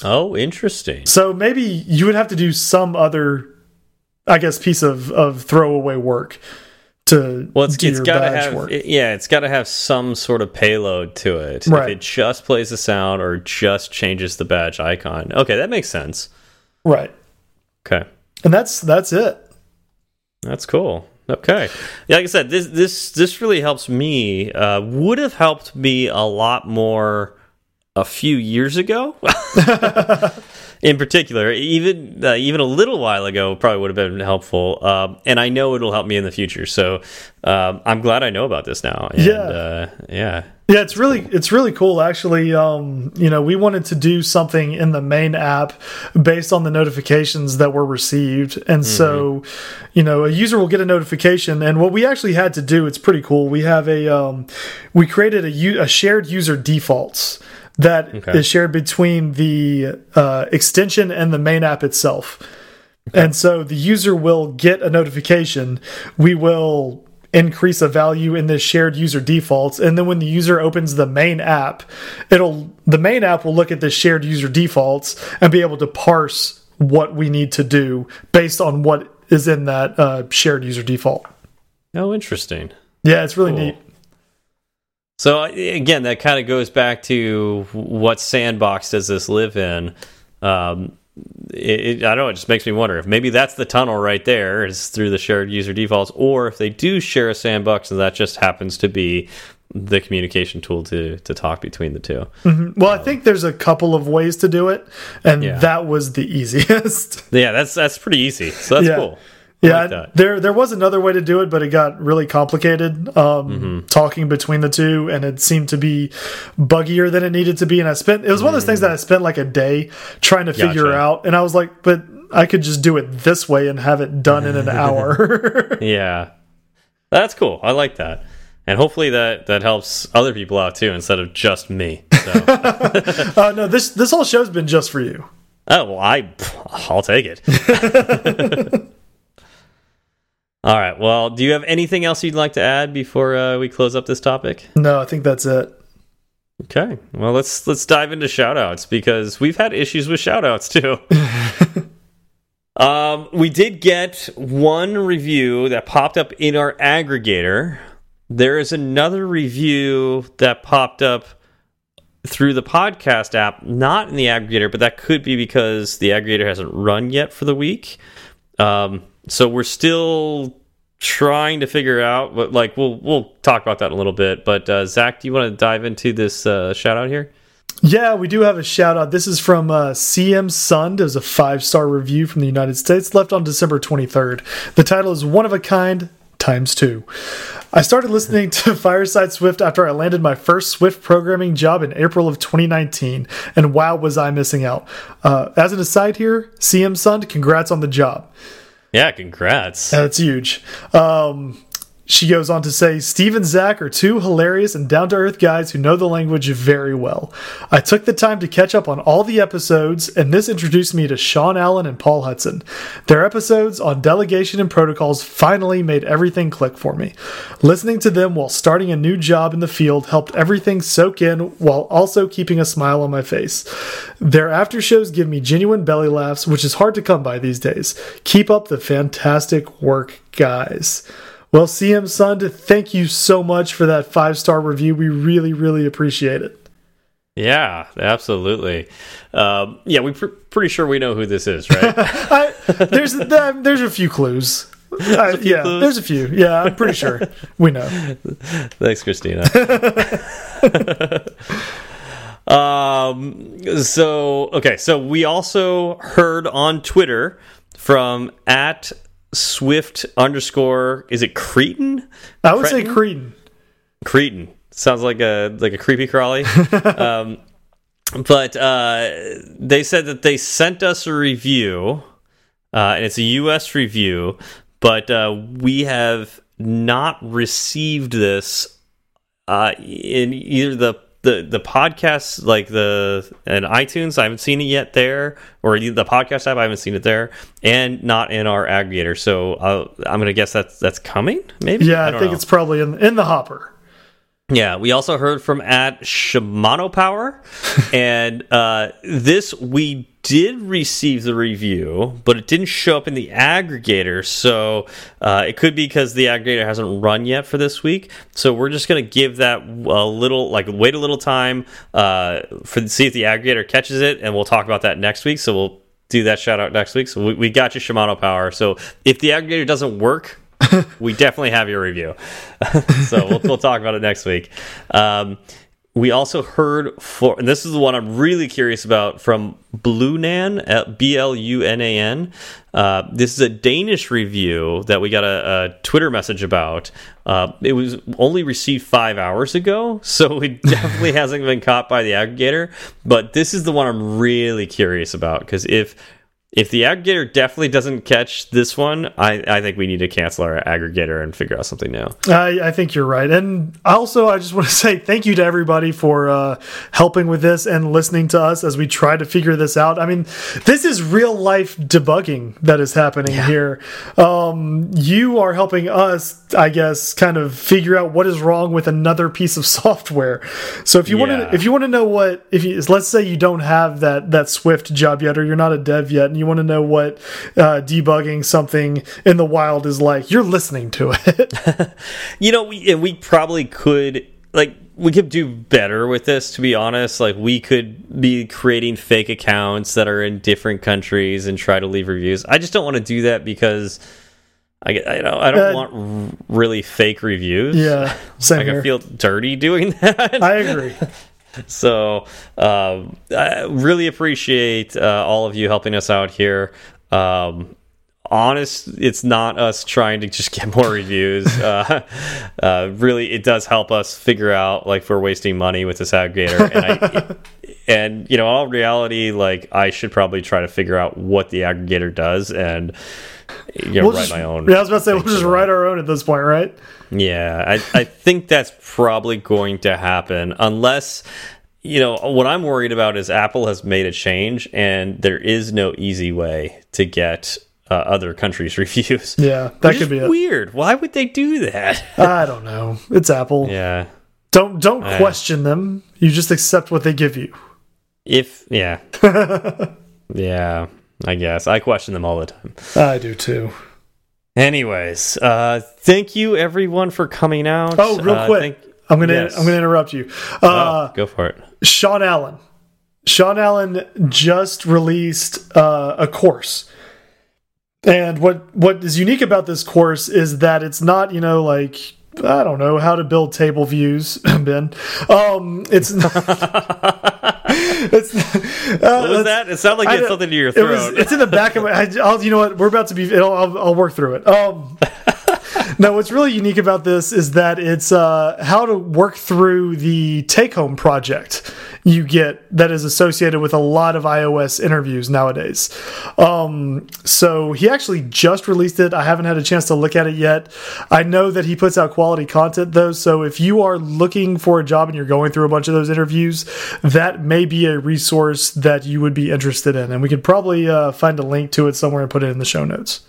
Oh, interesting. So maybe you would have to do some other, I guess, piece of, of throwaway work to Well, it's, it's got to have it- yeah, it's got to have some sort of payload to it. Right. If it just plays the sound or just changes the badge icon, okay, that makes sense. right. Okay, And that's that's it. that's cool. Okay, yeah, like I said, this this this really helps me. Uh, would have helped me a lot more a few years ago. In particular, even uh, even a little while ago, probably would have been helpful, um, and I know it'll help me in the future. So um, I'm glad I know about this now. And, Yeah. uh, yeah, Yeah, it's really it's really cool actually. Um, you know, we wanted to do something in the main app based on the notifications that were received, and so you know, a user will get a notification, and what we actually had to do, it's pretty cool. We have a um, we created a, a shared user defaults that is Okay. shared between the uh, extension and the main app itself. And so the user will get a notification. We will increase a value in this shared user defaults. And then when the user opens the main app, it'll the main app will look at the shared user defaults and be able to parse what we need to do based on what is in that uh, shared user default. oh, interesting. Yeah, it's really Cool. neat. So again, that kind of goes back to what sandbox does this live in? Um, it, it, I don't know. It just makes me wonder if maybe that's the tunnel right there is through the shared user defaults, or if they do share a sandbox and that just happens to be the communication tool to to talk between the two. Well, I think there's a couple of ways to do it, and Yeah. that was the easiest. Yeah, that's that's pretty easy. So that's Yeah. cool. Yeah, like there there was another way to do it, but it got really complicated um, Mm-hmm. talking between the two, and it seemed to be buggier than it needed to be. And I spent it was one of those things that I spent like a day trying to figure Mm. Gotcha. out, and I was like, but I could just do it this way and have it done in an hour. Yeah, that's cool. I like that, and hopefully that that helps other people out too instead of just me. So. uh, no, this this whole show's been just for you. Oh well, I I'll take it. All right. Well, do you have anything else you'd like to add before uh, we close up this topic? No, I think that's it. Okay. Well, let's let's dive into shoutouts because we've had issues with shoutouts too. um, we did get one review that popped up in our aggregator. There is another review that popped up through the podcast app, not in the aggregator, but that could be because the aggregator hasn't run yet for the week. Um, so we're still trying to figure out what like we'll we'll talk about that in a little bit. But uh, Zach, do you want to dive into this uh, shout out here? Yeah, we do have a shout out. This is from uh, CM Sund. It was a five star review from the United States, left on December 23rd. The title is One of a Kind times two. I started listening to Fireside Swift after I landed my first Swift programming job in April of 2019, and wow, was I missing out. Uh, as an aside here, CM Sund, congrats on the job. Yeah, congrats. That's huge. Um, she goes on to say, Steve and Zach are two hilarious and down to earth guys who know the language very well. I took the time to catch up on all the episodes, and this introduced me to Sean Allen and Paul Hudson. Their episodes on delegation and protocols finally made everything click for me. Listening to them while starting a new job in the field helped everything soak in while also keeping a smile on my face. Their after shows give me genuine belly laughs, which is hard to come by these days. Keep up the fantastic work, guys. Well, CM Sund, thank you so much for that five star review. We really, really appreciate it. Yeah, absolutely. Um, yeah, we're pr pretty sure we know who this is, right? I, there's there's a few clues. Uh, few yeah, clues. there's a few. Yeah, I'm pretty sure we know. Thanks, Christina. um. So okay. So we also heard on Twitter from at Swift underscore. Is it Cretan? I would Cretan? say Cretan. Cretan sounds like a like a creepy crawly. um, but uh, they said that they sent us a review, uh, and it's a U.S. review, but uh, we have not received this uh, in either the the the podcast like the and iTunes I haven't seen it yet there or the podcast app I haven't seen it there and not in our aggregator. So uh, I'm gonna guess that's that's coming maybe? Yeah I, I think know. it's probably in in the hopper yeah, we also heard from at Shimano Power, and uh, this we did receive the review, but it didn't show up in the aggregator. So uh, it could be because the aggregator hasn't run yet for this week. So we're just going to give that a little, like, wait a little time uh, for see if the aggregator catches it, and we'll talk about that next week. So we'll do that shout out next week. So we, we got you, Shimano Power. So if the aggregator doesn't work, we definitely have your review. so we'll, we'll, talk about it next week. Um, we also heard for, and this is the one I'm really curious about from Blunan, B L U N A N. Uh, this is a Danish review that we got a, a Twitter message about. Uh, it was only received five hours ago, so it definitely hasn't been caught by the aggregator. But this is the one I'm really curious about because if if the aggregator definitely doesn't catch this one, I, I think we need to cancel our aggregator and figure out something new. I, I think you're right. And also, I just want to say thank you to everybody for uh, helping with this and listening to us as we try to figure this out. I mean, this is real life debugging that is happening yeah. here. Um, you are helping us, I guess, kind of figure out what is wrong with another piece of software. So if you yeah. want to, if you want to know what, if you let's say you don't have that that Swift job yet, or you're not a dev yet you want to know what uh, debugging something in the wild is like, you're listening to it. you know, we we probably could like we could do better with this to be honest. Like we could be creating fake accounts that are in different countries and try to leave reviews. I just don't want to do that because i, I know i don't uh, want really fake reviews. yeah same like i feel dirty doing that. I agree so um, I really appreciate uh, all of you helping us out here. Um, honest, it's not us trying to just get more reviews. Uh, uh, really, it does help us figure out like if we're wasting money with this aggregator. And, I, and you know, all reality, like I should probably try to figure out what the aggregator does and you know, we'll write just, my own. Yeah, I was about to say we'll just write our own at this point, right? Yeah, I, I think that's probably going to happen unless you know what I'm worried about is Apple has made a change and there is no easy way to get uh, other countries' reviews. Yeah, that could be it. weird. Why would they do that? I don't know. It's Apple. Yeah. Don't don't uh, question them. You just accept what they give you. If yeah. yeah, I guess. I question them all the time. I do too. Anyways, uh, thank you everyone for coming out. Oh, real uh, quick, I'm gonna yes. I'm gonna interrupt you. Uh, oh, go for it. Sean Allen. Sean Allen just released uh, a course. And what what is unique about this course is that it's not, you know, like I don't know how to build table views, Ben. Um, it's not, it's uh, what was that? It sounded like you had something to your throat. It was, it's in the back of my. I, will you know what? We're about to be. I'll, I'll work through it. Um, no, what's really unique about this is that it's uh, how to work through the take home project you get that is associated with a lot of iOS interviews nowadays. Um, so he actually just released it. I haven't had a chance to look at it yet. I know that he puts out quality content though. So if you are looking for a job and you're going through a bunch of those interviews, that may be a resource that you would be interested in. And we could probably uh, find a link to it somewhere and put it in the show notes.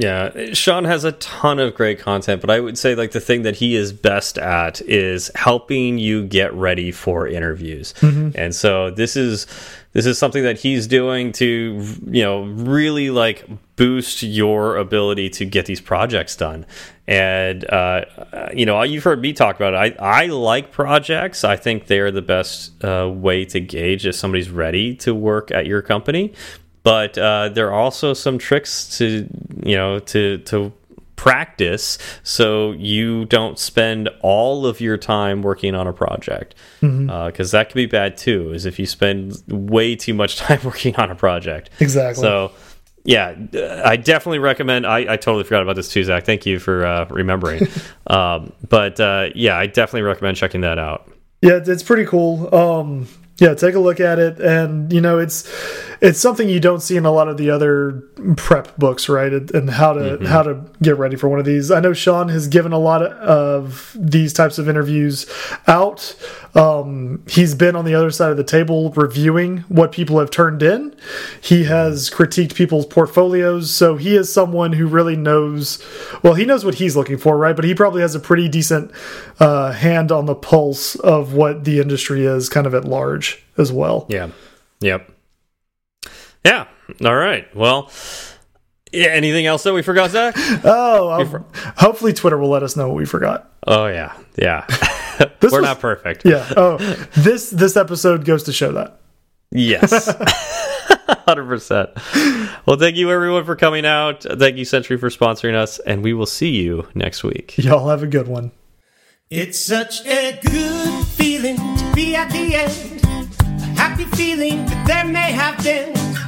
Yeah, Sean has a ton of great content, but I would say like the thing that he is best at is helping you get ready for interviews. Mm -hmm. And so this is this is something that he's doing to you know really like boost your ability to get these projects done. And uh, you know, you've heard me talk about it. I I like projects. I think they are the best uh, way to gauge if somebody's ready to work at your company but uh, there are also some tricks to you know to to practice so you don't spend all of your time working on a project. Because mm -hmm. uh, that can be bad too is if you spend way too much time working on a project. Exactly. So yeah i definitely recommend i, I totally forgot about this too zach. Thank you for uh, remembering. Um, but uh, yeah i definitely recommend checking that out. Yeah it's pretty cool. Um, yeah take a look at it. And you know it's it's something you don't see in a lot of the other prep books, right? And how to mm -hmm. how to get ready for one of these. I know Sean has given a lot of these types of interviews out. Um, he's been on the other side of the table reviewing what people have turned in. He has critiqued people's portfolios, so he is someone who really knows. Well, he knows what he's looking for, right? But he probably has a pretty decent uh, hand on the pulse of what the industry is, kind of at large as well. Yeah. Yep. Yeah. All right. Well, yeah, anything else that we forgot, Zach? Oh, um, hopefully Twitter will let us know what we forgot. Oh yeah, yeah. We're was, not perfect. Yeah. Oh, this this episode goes to show that. Yes. Hundred percent. Well, thank you everyone for coming out. Thank you Sentry for sponsoring us, and we will see you next week. Y'all have a good one. It's such a good feeling to be at the end. A happy feeling that there may have been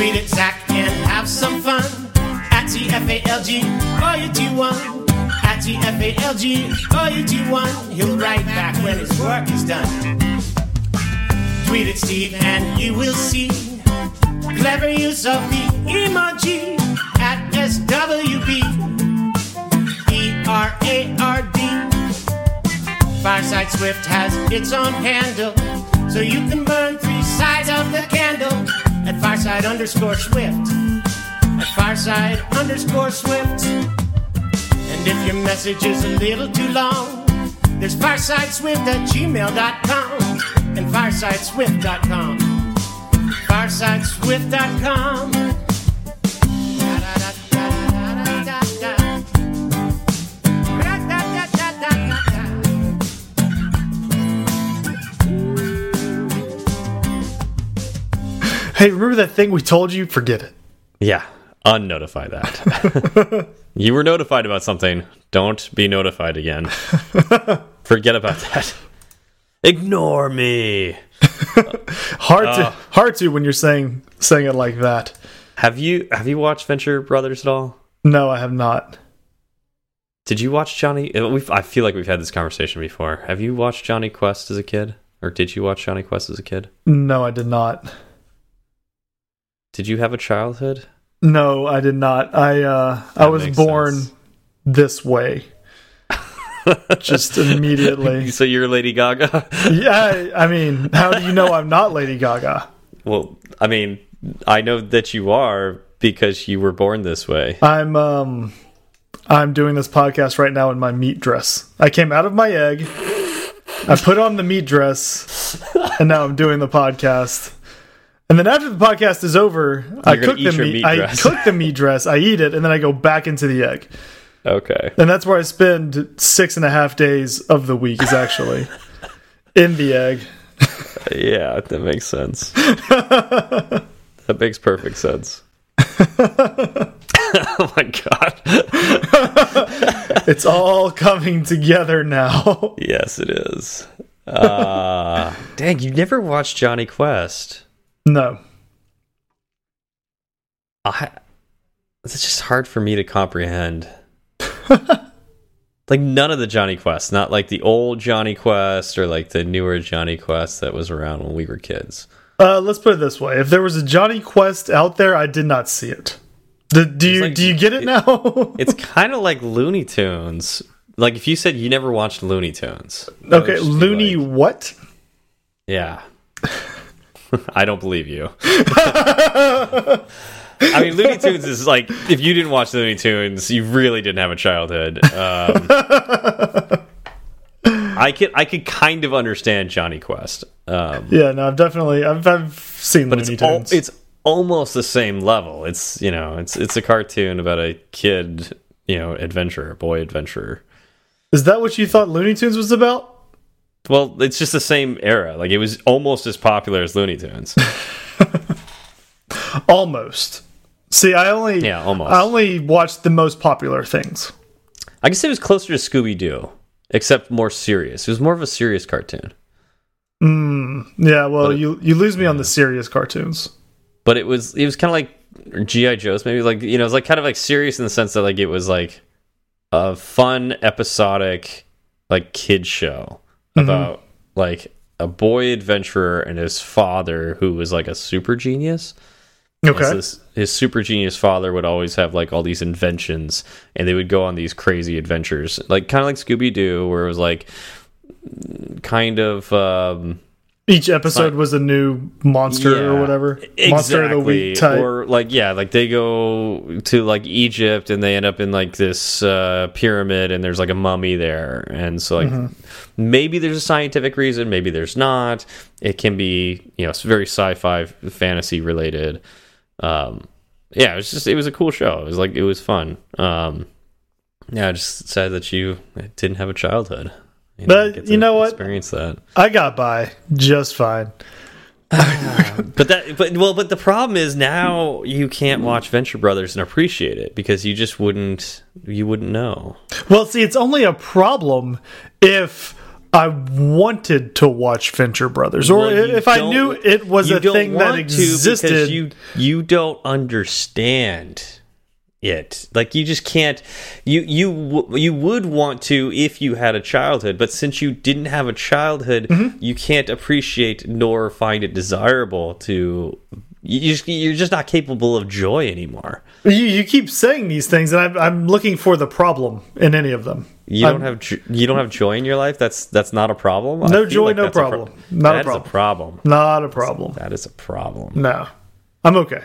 tweet it, Zach and have some fun. At TFALG, or you do one. At TFALG, or you do one. He'll write back when his work is done. Tweet it, Steve and you will see clever use of the emoji at SWB. E-R-A-R-D. Fireside Swift has its own handle, so you can burn three sides of the candle at Fireside underscore Swift. At Fireside underscore Swift. And if your message is a little too long, there's firesideswift at gmail.com and firesideswift.com. Firesideswift.com. Hey, remember that thing we told you? Forget it. Yeah, unnotify that. you were notified about something. Don't be notified again. Forget about that. Ignore me. hard uh, to hard to when you're saying saying it like that. Have you have you watched Venture Brothers at all? No, I have not. Did you watch Jonny? Uh, we've, I feel like we've had this conversation before. Have you watched Jonny Quest as a kid, or did you watch Jonny Quest as a kid? No, I did not. Did you have a childhood? No, I did not. I uh I was born sense. this way. Just immediately. So you're Lady Gaga? yeah, I mean, how do you know I'm not Lady Gaga? Well, I mean, I know that you are because you were born this way. I'm um I'm doing this podcast right now in my meat dress. I came out of my egg. I put on the meat dress and now I'm doing the podcast. And then after the podcast is over, You're I cook the meat. meat I cook the meat dress. I eat it, and then I go back into the egg. Okay. And that's where I spend six and a half days of the week. Is actually in the egg. yeah, that makes sense. that makes perfect sense. oh my god. it's all coming together now. yes, it is. Uh, dang, you never watched Jonny Quest. No. I it's just hard for me to comprehend. like none of the Jonny Quest, not like the old Jonny Quest or like the newer Jonny Quest that was around when we were kids. Uh, let's put it this way: if there was a Jonny Quest out there, I did not see it. Do you like- do you get it, it- now? It's kind of like Looney Tunes. Like if you said you never watched Looney Tunes. okay, Looney like- what? yeah. I don't believe you. I mean, Looney Tunes is like if you didn't watch Looney Tunes, you really didn't have a childhood. Um, I could I could kind of understand Jonny Quest, um, Yeah, no, I've definitely I've, I've seen but Looney it's al Tunes. it's almost the same level. It's you know it's it's a cartoon about a kid you know adventurer, boy adventurer. Is that what you thought Looney Tunes was about? Well, it's just the same era. Like it was almost as popular as Looney Tunes. Almost. See, I only Yeah, almost. I only watched the most popular things. I guess it was closer to Scooby Doo, except more serious. It was more of a serious cartoon, hmm. Yeah, well, But you you lose me on the serious cartoons. but it was it was kind of like GI Joe's, maybe like you know, it was like kind of like serious in the sense that like it was like a fun episodic like kid show about like a boy adventurer and his father who was like a super genius. Okay. so this, his super genius father would always have like all these inventions, and they would go on these crazy adventures, like kind of like Scooby Doo, where it was like kind of um, Each episode was a new monster Yeah, or whatever. Monster of the week type. or like yeah, like they go to like Egypt and they end up in like this uh, pyramid, and there's like a mummy there, and so like Mm-hmm. maybe there's a scientific reason, maybe there's not. It can be you know it's very sci-fi fantasy related. Um, yeah, it was just it was a cool show. It was like it was fun. Um, yeah, just sad that you didn't have a childhood. You But get you know what? Experience that. I got by just fine. But that, but well, but the problem is now you can't watch Venture Brothers and appreciate it because you just wouldn't, you wouldn't know. Well, see, it's only a problem if I wanted to watch Venture Brothers, or Well, if I knew it was a thing that existed. you you don't understand it. Like you just can't. You you you would want to if you had a childhood, but since you didn't have a childhood, Mm-hmm. you can't appreciate nor find it desirable to. You just, you're just not capable of joy anymore. You, you keep saying these things, and I'm, I'm looking for the problem in any of them. You don't I'm- have you don't have joy in your life. That's that's not a problem. No joy, no that's a pro- problem. Not a problem. problem. Not a problem. That is a problem. No, I'm okay.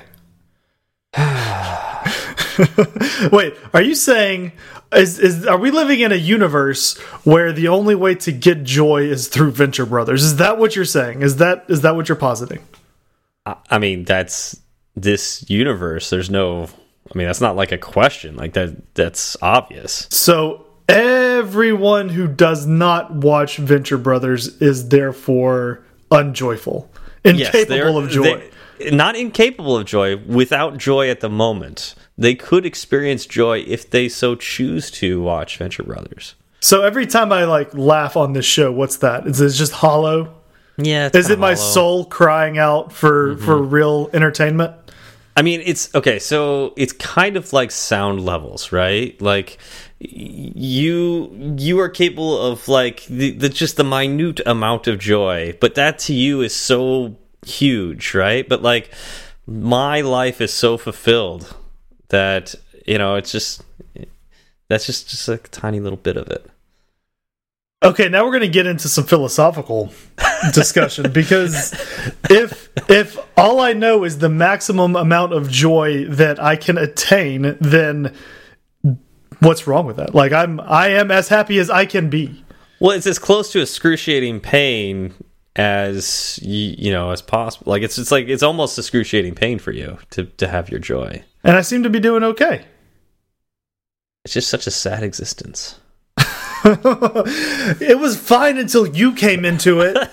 Wait, are you saying is is are we living in a universe where the only way to get joy is through Venture Brothers? Is that what you're saying? Is that is that what you're positing? I, I mean, that's this universe. There's no. I mean, that's not like a question. Like that. That's obvious. So everyone who does not watch Venture Brothers is therefore unjoyful, Yes, incapable of joy. they- not incapable of joy. Without joy at the moment, they could experience joy if they so choose to watch Venture Brothers. so every time I like laugh on this show, what's that? Is it just hollow? Yeah. Is it my soul crying out for for Mm-hmm. real entertainment? I mean, it's okay. So it's kind of like sound levels, right? Like you you are capable of like the, the just the minute amount of joy, but that to you is so huge, right? But like my life is so fulfilled that you know it's just that's just just a tiny little bit of it. Okay, now we're going to get into some philosophical discussion because if if all I know is the maximum amount of joy that I can attain, then what's wrong with that? Like I'm I am as happy as I can be. Well, it's as close to excruciating pain as you, you know as possible. Like it's it's like it's almost excruciating pain for you to to have your joy. And I seem to be doing okay. It's just such a sad existence. it was fine until you came into it.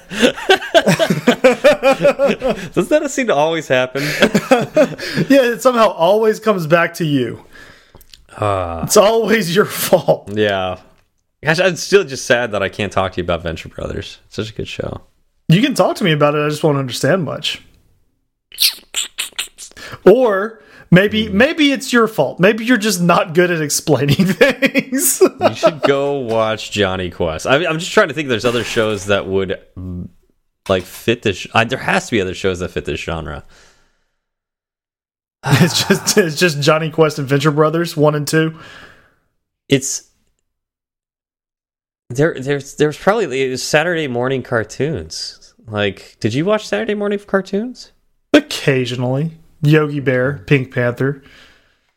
Does that seem to always happen? yeah, it somehow always comes back to you. uh, It's always your fault. yeah. Gosh, I'm still just sad that I can't talk to you about Venture Brothers. It's such a good show. You can talk to me about it, I just won't understand much. Or maybe maybe it's your fault. Maybe you're just not good at explaining things. You should go watch Jonny Quest. I, I'm just trying to think. There's other shows that would like fit this. Uh, there has to be other shows that fit this genre. it's just it's just Jonny Quest and Venture Brothers one and two. It's there. There's there's probably Saturday morning cartoons. Like, did you watch Saturday morning cartoons? Occasionally, Yogi Bear, Pink Panther,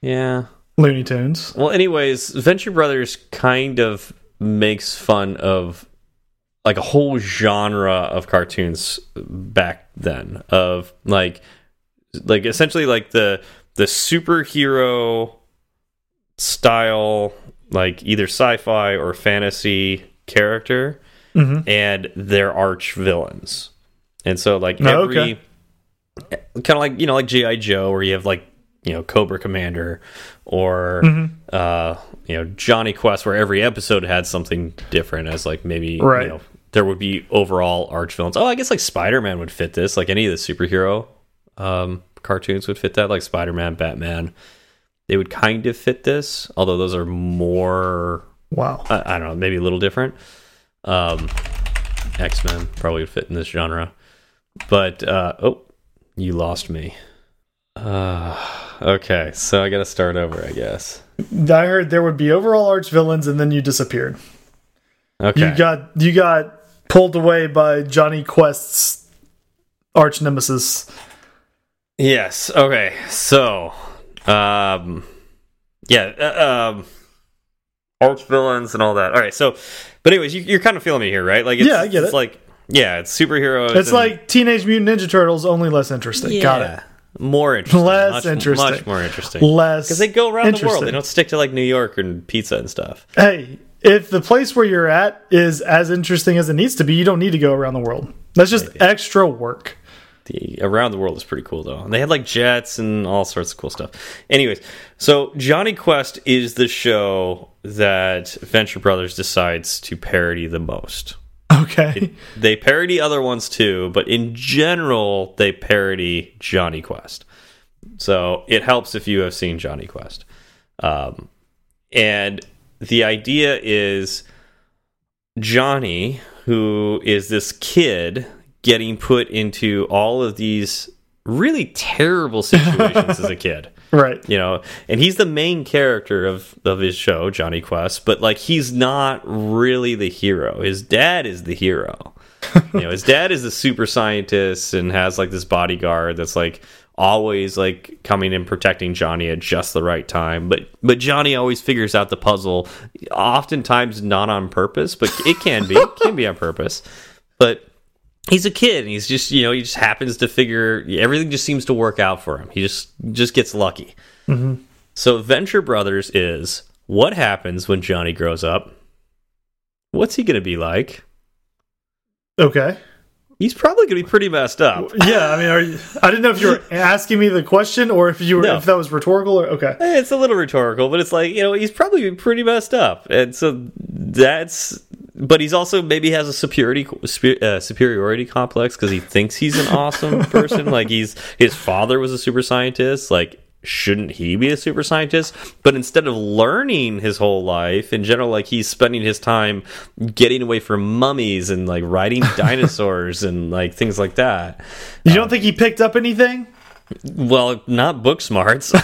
Yeah. Looney Tunes. Well, anyways, Venture Brothers kind of makes fun of like a whole genre of cartoons back then of like like essentially like the the superhero style like either sci-fi or fantasy character Mhm. and their arch villains. And so like Oh, every okay. kind of like you know like GI Joe where you have like you know Cobra Commander or Mm-hmm. uh you know Jonny Quest where every episode had something different as like maybe Right. you know there would be overall arch villains. Oh, I guess like Spider-Man would fit this. Like any of the superhero um cartoons would fit that like Spider-Man, Batman. They would kind of fit this, although those are more Wow. I, I don't know, maybe a little different. Um, X Men probably would fit in this genre, but uh, oh, you lost me. Uh, okay, so I got to start over, I guess. I heard there would be overall arch villains, and then you disappeared. Okay, You got you got pulled away by Jonny Quest's arch nemesis. yes, okay, so, um, yeah, uh, um, arch villains and all that. All right, so, but anyways, you, you're kind of feeling me here, right? Like, it's, Yeah, I get it's it. like, yeah, it's superheroes. It's and- like Teenage Mutant Ninja Turtles, only less interesting. Got it. More interesting. Less much, interesting. Much more interesting. Less Because they go around the world. They don't stick to like New York and pizza and stuff. Hey, if the place where you're at is as interesting as it needs to be, you don't need to go around the world. That's just extra work. The around the world is pretty cool though. And they had like jets and all sorts of cool stuff. Anyways, so Jonny Quest is the show that Venture Brothers decides to parody the most. Okay. They parody other ones too, but in general, they parody Jonny Quest. So it helps if you have seen Jonny Quest. Um, and the idea is Jonny, who is this kid getting put into all of these really terrible situations as a kid Right. you know and he's the main character of of his show jonny quest but like he's not really the hero. His dad is the hero. You know his dad is the super scientist and has like this bodyguard that's like always like coming and protecting jonny at just the right time. But but jonny always figures out the puzzle oftentimes not on purpose but it can be it can be on purpose. But he's a kid and he's just you know he just happens to figure everything just seems to work out for him. He just just gets lucky. So venture brothers is what happens when jonny grows up? What's he gonna be like? Okay. he's probably gonna be pretty messed up. Yeah, I mean, are you, I didn't know if you were asking me the question or if you were No. if that was rhetorical or okay. Eh, it's a little rhetorical but it's like you know he's probably pretty messed up. And so that's but he's also maybe has a superiority uh, superiority complex because he thinks he's an awesome person. Like he's his father was a super scientist. Like shouldn't he be a super scientist? But instead of learning his whole life in general like he's spending his time getting away from mummies and like riding dinosaurs and like things like that. You don't think he picked up anything? well not book smarts.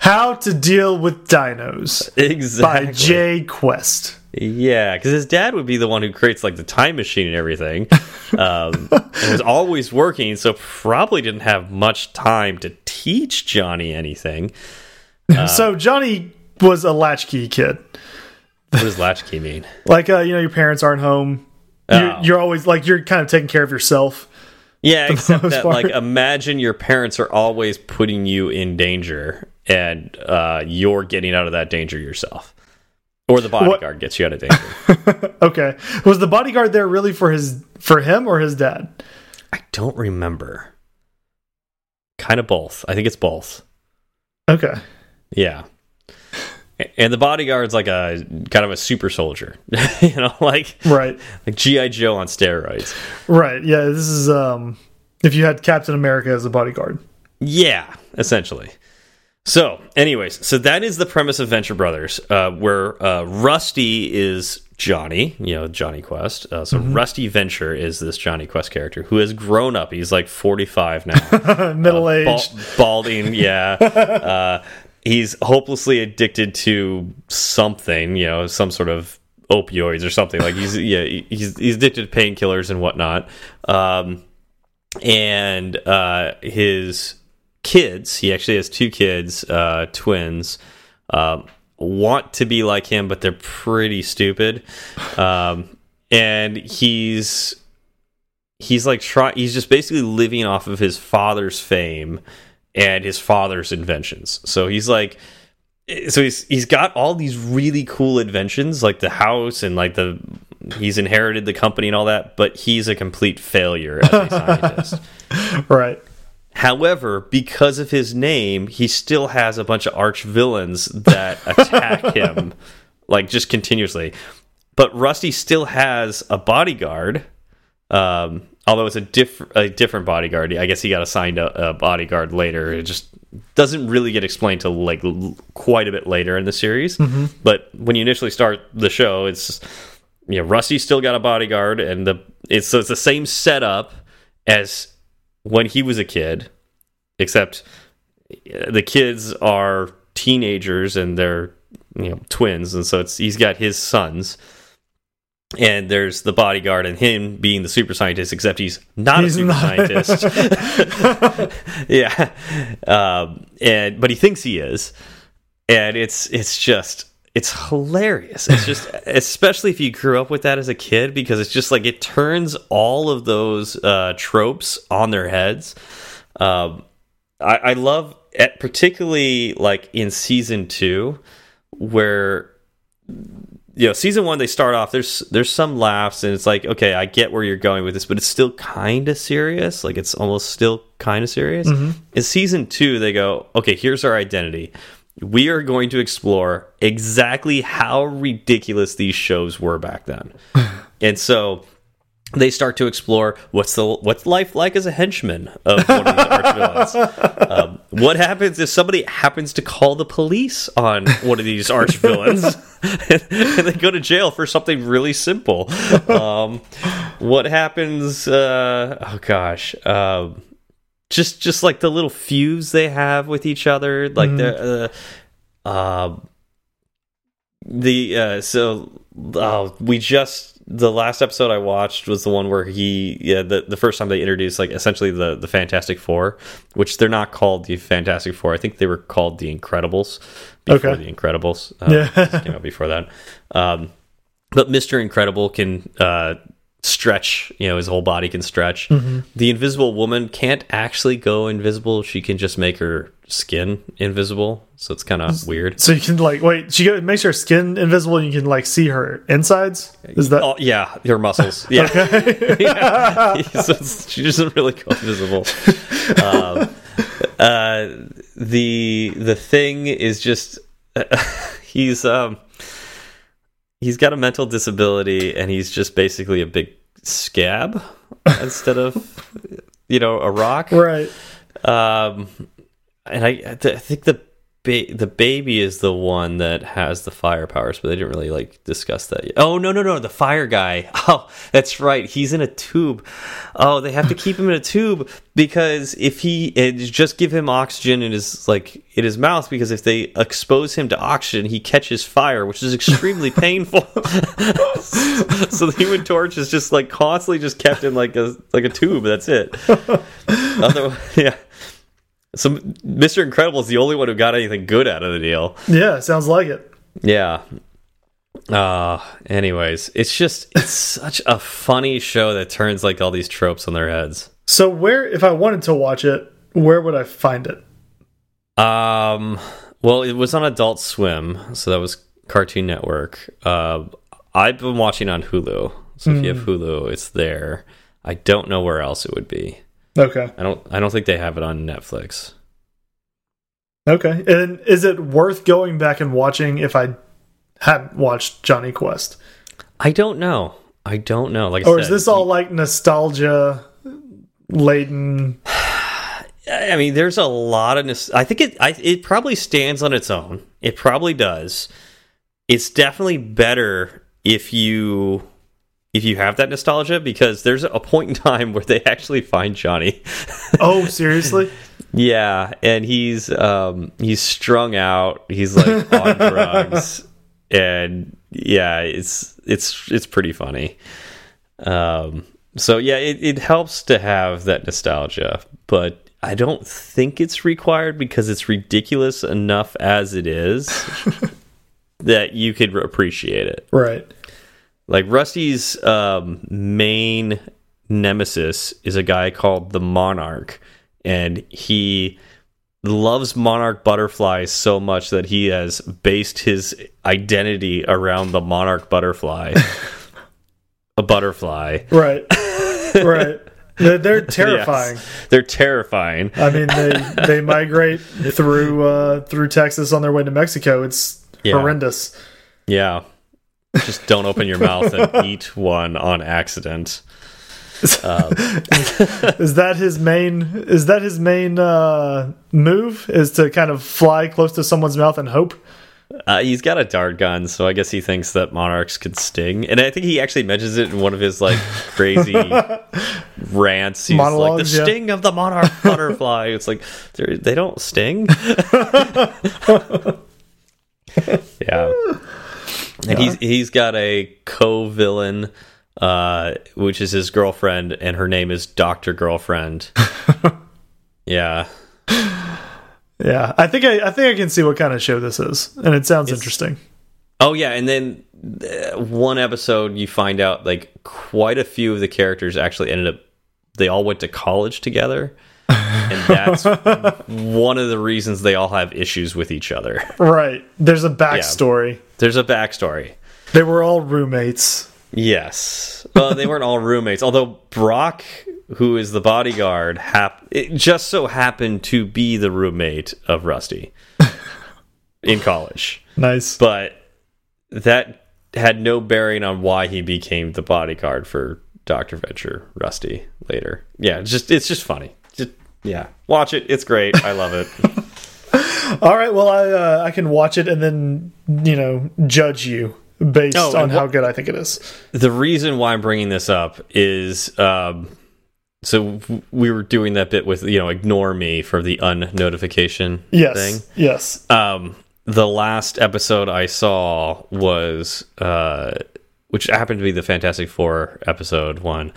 How to Deal with Dinos. Exactly. By Jay Quest. Yeah, because his dad would be the one who creates like the time machine and everything, um, and was always working, so probably didn't have much time to teach Jonny anything. so Jonny was a latchkey kid. What does latchkey mean? Like uh, you know, your parents aren't home. Oh. You're, you're always like you're kind of taking care of yourself. Yeah, except that part. like imagine your parents are always putting you in danger, and uh, you're getting out of that danger yourself, or the bodyguard gets you out of danger. Okay, was the bodyguard there really for his for him or his dad? I don't remember. Kind of both. I think it's both. Okay, Yeah. And the bodyguard's like a kind of a super soldier, you know, like right, like GI Joe on steroids. right. Yeah, this is um, if you had Captain America as a bodyguard. Yeah, essentially. So, anyways, so that is the premise of Venture Brothers, uh, where uh, Rusty is Jonny, you know, Jonny Quest. Uh, so Rusty Venture is this Jonny Quest character who has grown up. He's like 45 now. Middle Bal aged. balding, yeah. uh, he's hopelessly addicted to something, you know, some sort of opioids or something. Like he's yeah, he's he's addicted to painkillers and whatnot. Um, and uh, his kids, he actually has two kids, uh, twins. Um, want to be like him, but they're pretty stupid. Um, and he's he's like try he's just basically living off of his father's fame and his father's inventions. So he's like so he's he's got all these really cool inventions like the house and like the he's inherited the company and all that, but he's a complete failure as a scientist. Right. However, because of his name, he still has a bunch of arch villains that attack him like just continuously. But Rusty still has a bodyguard. Um, although it's a diff a different bodyguard. I guess he got assigned a, a bodyguard later. It just doesn't really get explained till like l- quite a bit later in the series. But when you initially start the show, it's you know Rusty's still got a bodyguard, and the it's so it's the same setup as when he was a kid, except uh, the kids are teenagers and they're you know twins, and so it's he's got his sons. And there's the bodyguard and him being the super scientist, except he's not He's a super not. scientist. yeah, um, and but he thinks he is, and it's it's just it's hilarious. It's just especially if you grew up with that as a kid because it's just like it turns all of those uh, tropes on their heads. Um, I, I love, it, particularly like in season two, where you know season one they start off there's there's some laughs and it's like okay i get where you're going with this but it's still kind of serious like it's almost still kind of serious in season two they go okay here's our identity we are going to explore exactly how ridiculous these shows were back then and so they start to explore what's the what's life like as a henchman of one of these archvillains. Um, what happens if somebody happens to call the police on one of these archvillains and they go to jail for something really simple? Um, what happens? Uh, oh gosh. Um, just just like the little feuds they have with each other, like the uh, um the uh so uh, we just the last episode I watched was the one where he yeah the the first time they introduced like essentially the the Fantastic Four, which they're not called the Fantastic Four. I think they were called the Incredibles before Okay. the Incredibles. Uh, Yeah. came out before that. Um, but Mister Incredible can uh stretch you know his whole body can stretch the invisible woman can't actually go invisible she can just make her skin invisible so it's kind of weird So you can like wait. She go- makes her skin invisible. and You can like see her insides. Is that Oh yeah, her muscles. Yeah, Yeah. so she doesn't really go invisible. um, uh, the the thing is just he's um he's got a mental disability and he's just basically a big scab instead of you know a rock. right? Um, and I, I think the ba the baby is the one that has the fire powers, but they didn't really like discuss that. Yet. Oh no no no, the fire guy. Oh, that's right. He's in a tube. Oh, they have to keep him in a tube because if he just give him oxygen in his like in his mouth, because if they expose him to oxygen, he catches fire, which is extremely painful. so the Human Torch is just like constantly just kept in like a like a tube. That's it. Otherwise, yeah. So Mr. Incredible is the only one who got anything good out of the deal. Yeah, sounds like it. Yeah. Uh anyways, it's just it's such a funny show that turns like all these tropes on their heads. So where, if I wanted to watch it, where would I find it? Um well, it was on Adult Swim, so that was Cartoon Network. Uh I've been watching on Hulu. So if you have Hulu, it's there. I don't know where else it would be. Okay. I don't I don't think they have it on Netflix. Okay. And is it worth going back and watching if I hadn't watched Jonny Quest? I don't know. I don't know. Like I Or is this all like nostalgia laden? I mean, there's a lot of. I think it. I, it probably stands on its own. It probably does. It's definitely better if you if you have that nostalgia because there's a point in time where they actually find Jonny. oh, seriously? yeah, and he's um he's strung out. He's like on drugs, and yeah, it's it's it's pretty funny. Um, so yeah, it, it helps to have that nostalgia, but I don't think it's required because it's ridiculous enough as it is that you could appreciate it. Right. Like Rusty's um, main nemesis is a guy called the Monarch, and he loves monarch butterflies so much that he has based his identity around the monarch butterfly. a butterfly. Right. Right. They're, they're terrifying. Yes, they're terrifying. I mean, they they migrate through uh, through Texas on their way to Mexico. It's yeah. horrendous. Yeah, just don't open your mouth and eat one on accident. Um. is that his main? Is that his main uh, move? Is to kind of fly close to someone's mouth and hope? Uh, he's got a dart gun, so I guess he thinks that monarchs could sting. And I think he actually mentions it in one of his like crazy rants. He's Monologues, like the sting of the monarch butterfly. It's like they don't sting. yeah. And he's he's got a co-villain uh, which is his girlfriend and her name is Dr. Girlfriend. yeah. Yeah, I think I, I think I can see what kind of show this is, and it sounds it's, interesting. Oh yeah, and then uh, one episode you find out like quite a few of the characters actually ended up they all went to college together, and that's one of the reasons they all have issues with each other. Right. There's a backstory. Yeah, there's a backstory. They were all roommates. Yes. Well, they weren't all roommates, although Brock who is the bodyguard, hap it just so happened to be the roommate of Rusty in college. Nice. But that had no bearing on why he became the bodyguard for Dr. Venture Rusty later. Yeah, it's just it's just funny. Just yeah, watch it. It's great. I love it. All right, well I uh, I can watch it and then, you know, judge you based oh, on how good I think it is. The reason why I'm bringing this up is um, so we were doing that bit with you know ignore me for the unnotification yes, thing. Yes. Um, the last episode I saw was uh, which happened to be the Fantastic Four episode one.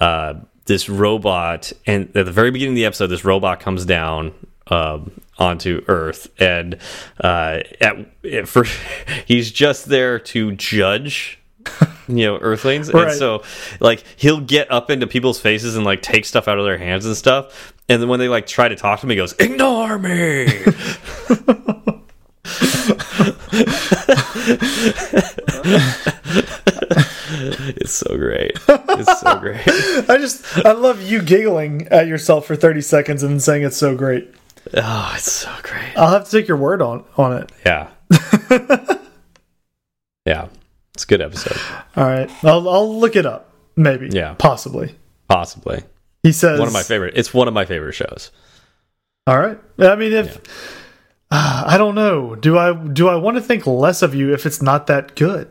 Uh, this robot, and at the very beginning of the episode, this robot comes down um, onto Earth, and uh, at, at first he's just there to judge you know earthlings. Right. and so like he'll get up into people's faces and like take stuff out of their hands and stuff and then when they like try to talk to him he goes ignore me! It's so great. It's so great. I just i love you giggling at yourself for 30 seconds and saying it's so great oh it's so great i'll have to take your word on on it yeah yeah it's a good episode. All right, I'll I'll look it up. Maybe. Yeah. Possibly. Possibly. He says one of my favorite. It's one of my favorite shows. All right. I mean, if yeah. uh, I don't know, do I do I want to think less of you if it's not that good?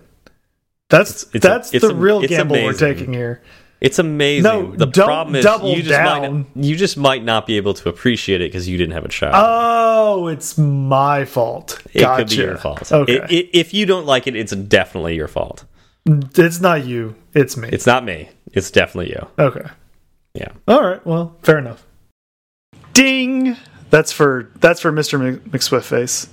That's it's, it's that's a, the a, real gamble amazing. we're taking here. It's amazing. No, the problem is you just down. might you just might not be able to appreciate it because you didn't have a child. Oh, it's my fault. It gotcha. could be your fault. Okay. It, it, if you don't like it, it's definitely your fault. It's not you. It's me. It's not me. It's definitely you. Okay. Yeah. All right. Well, fair enough. Ding. That's for that's for Mr. McSwiftface.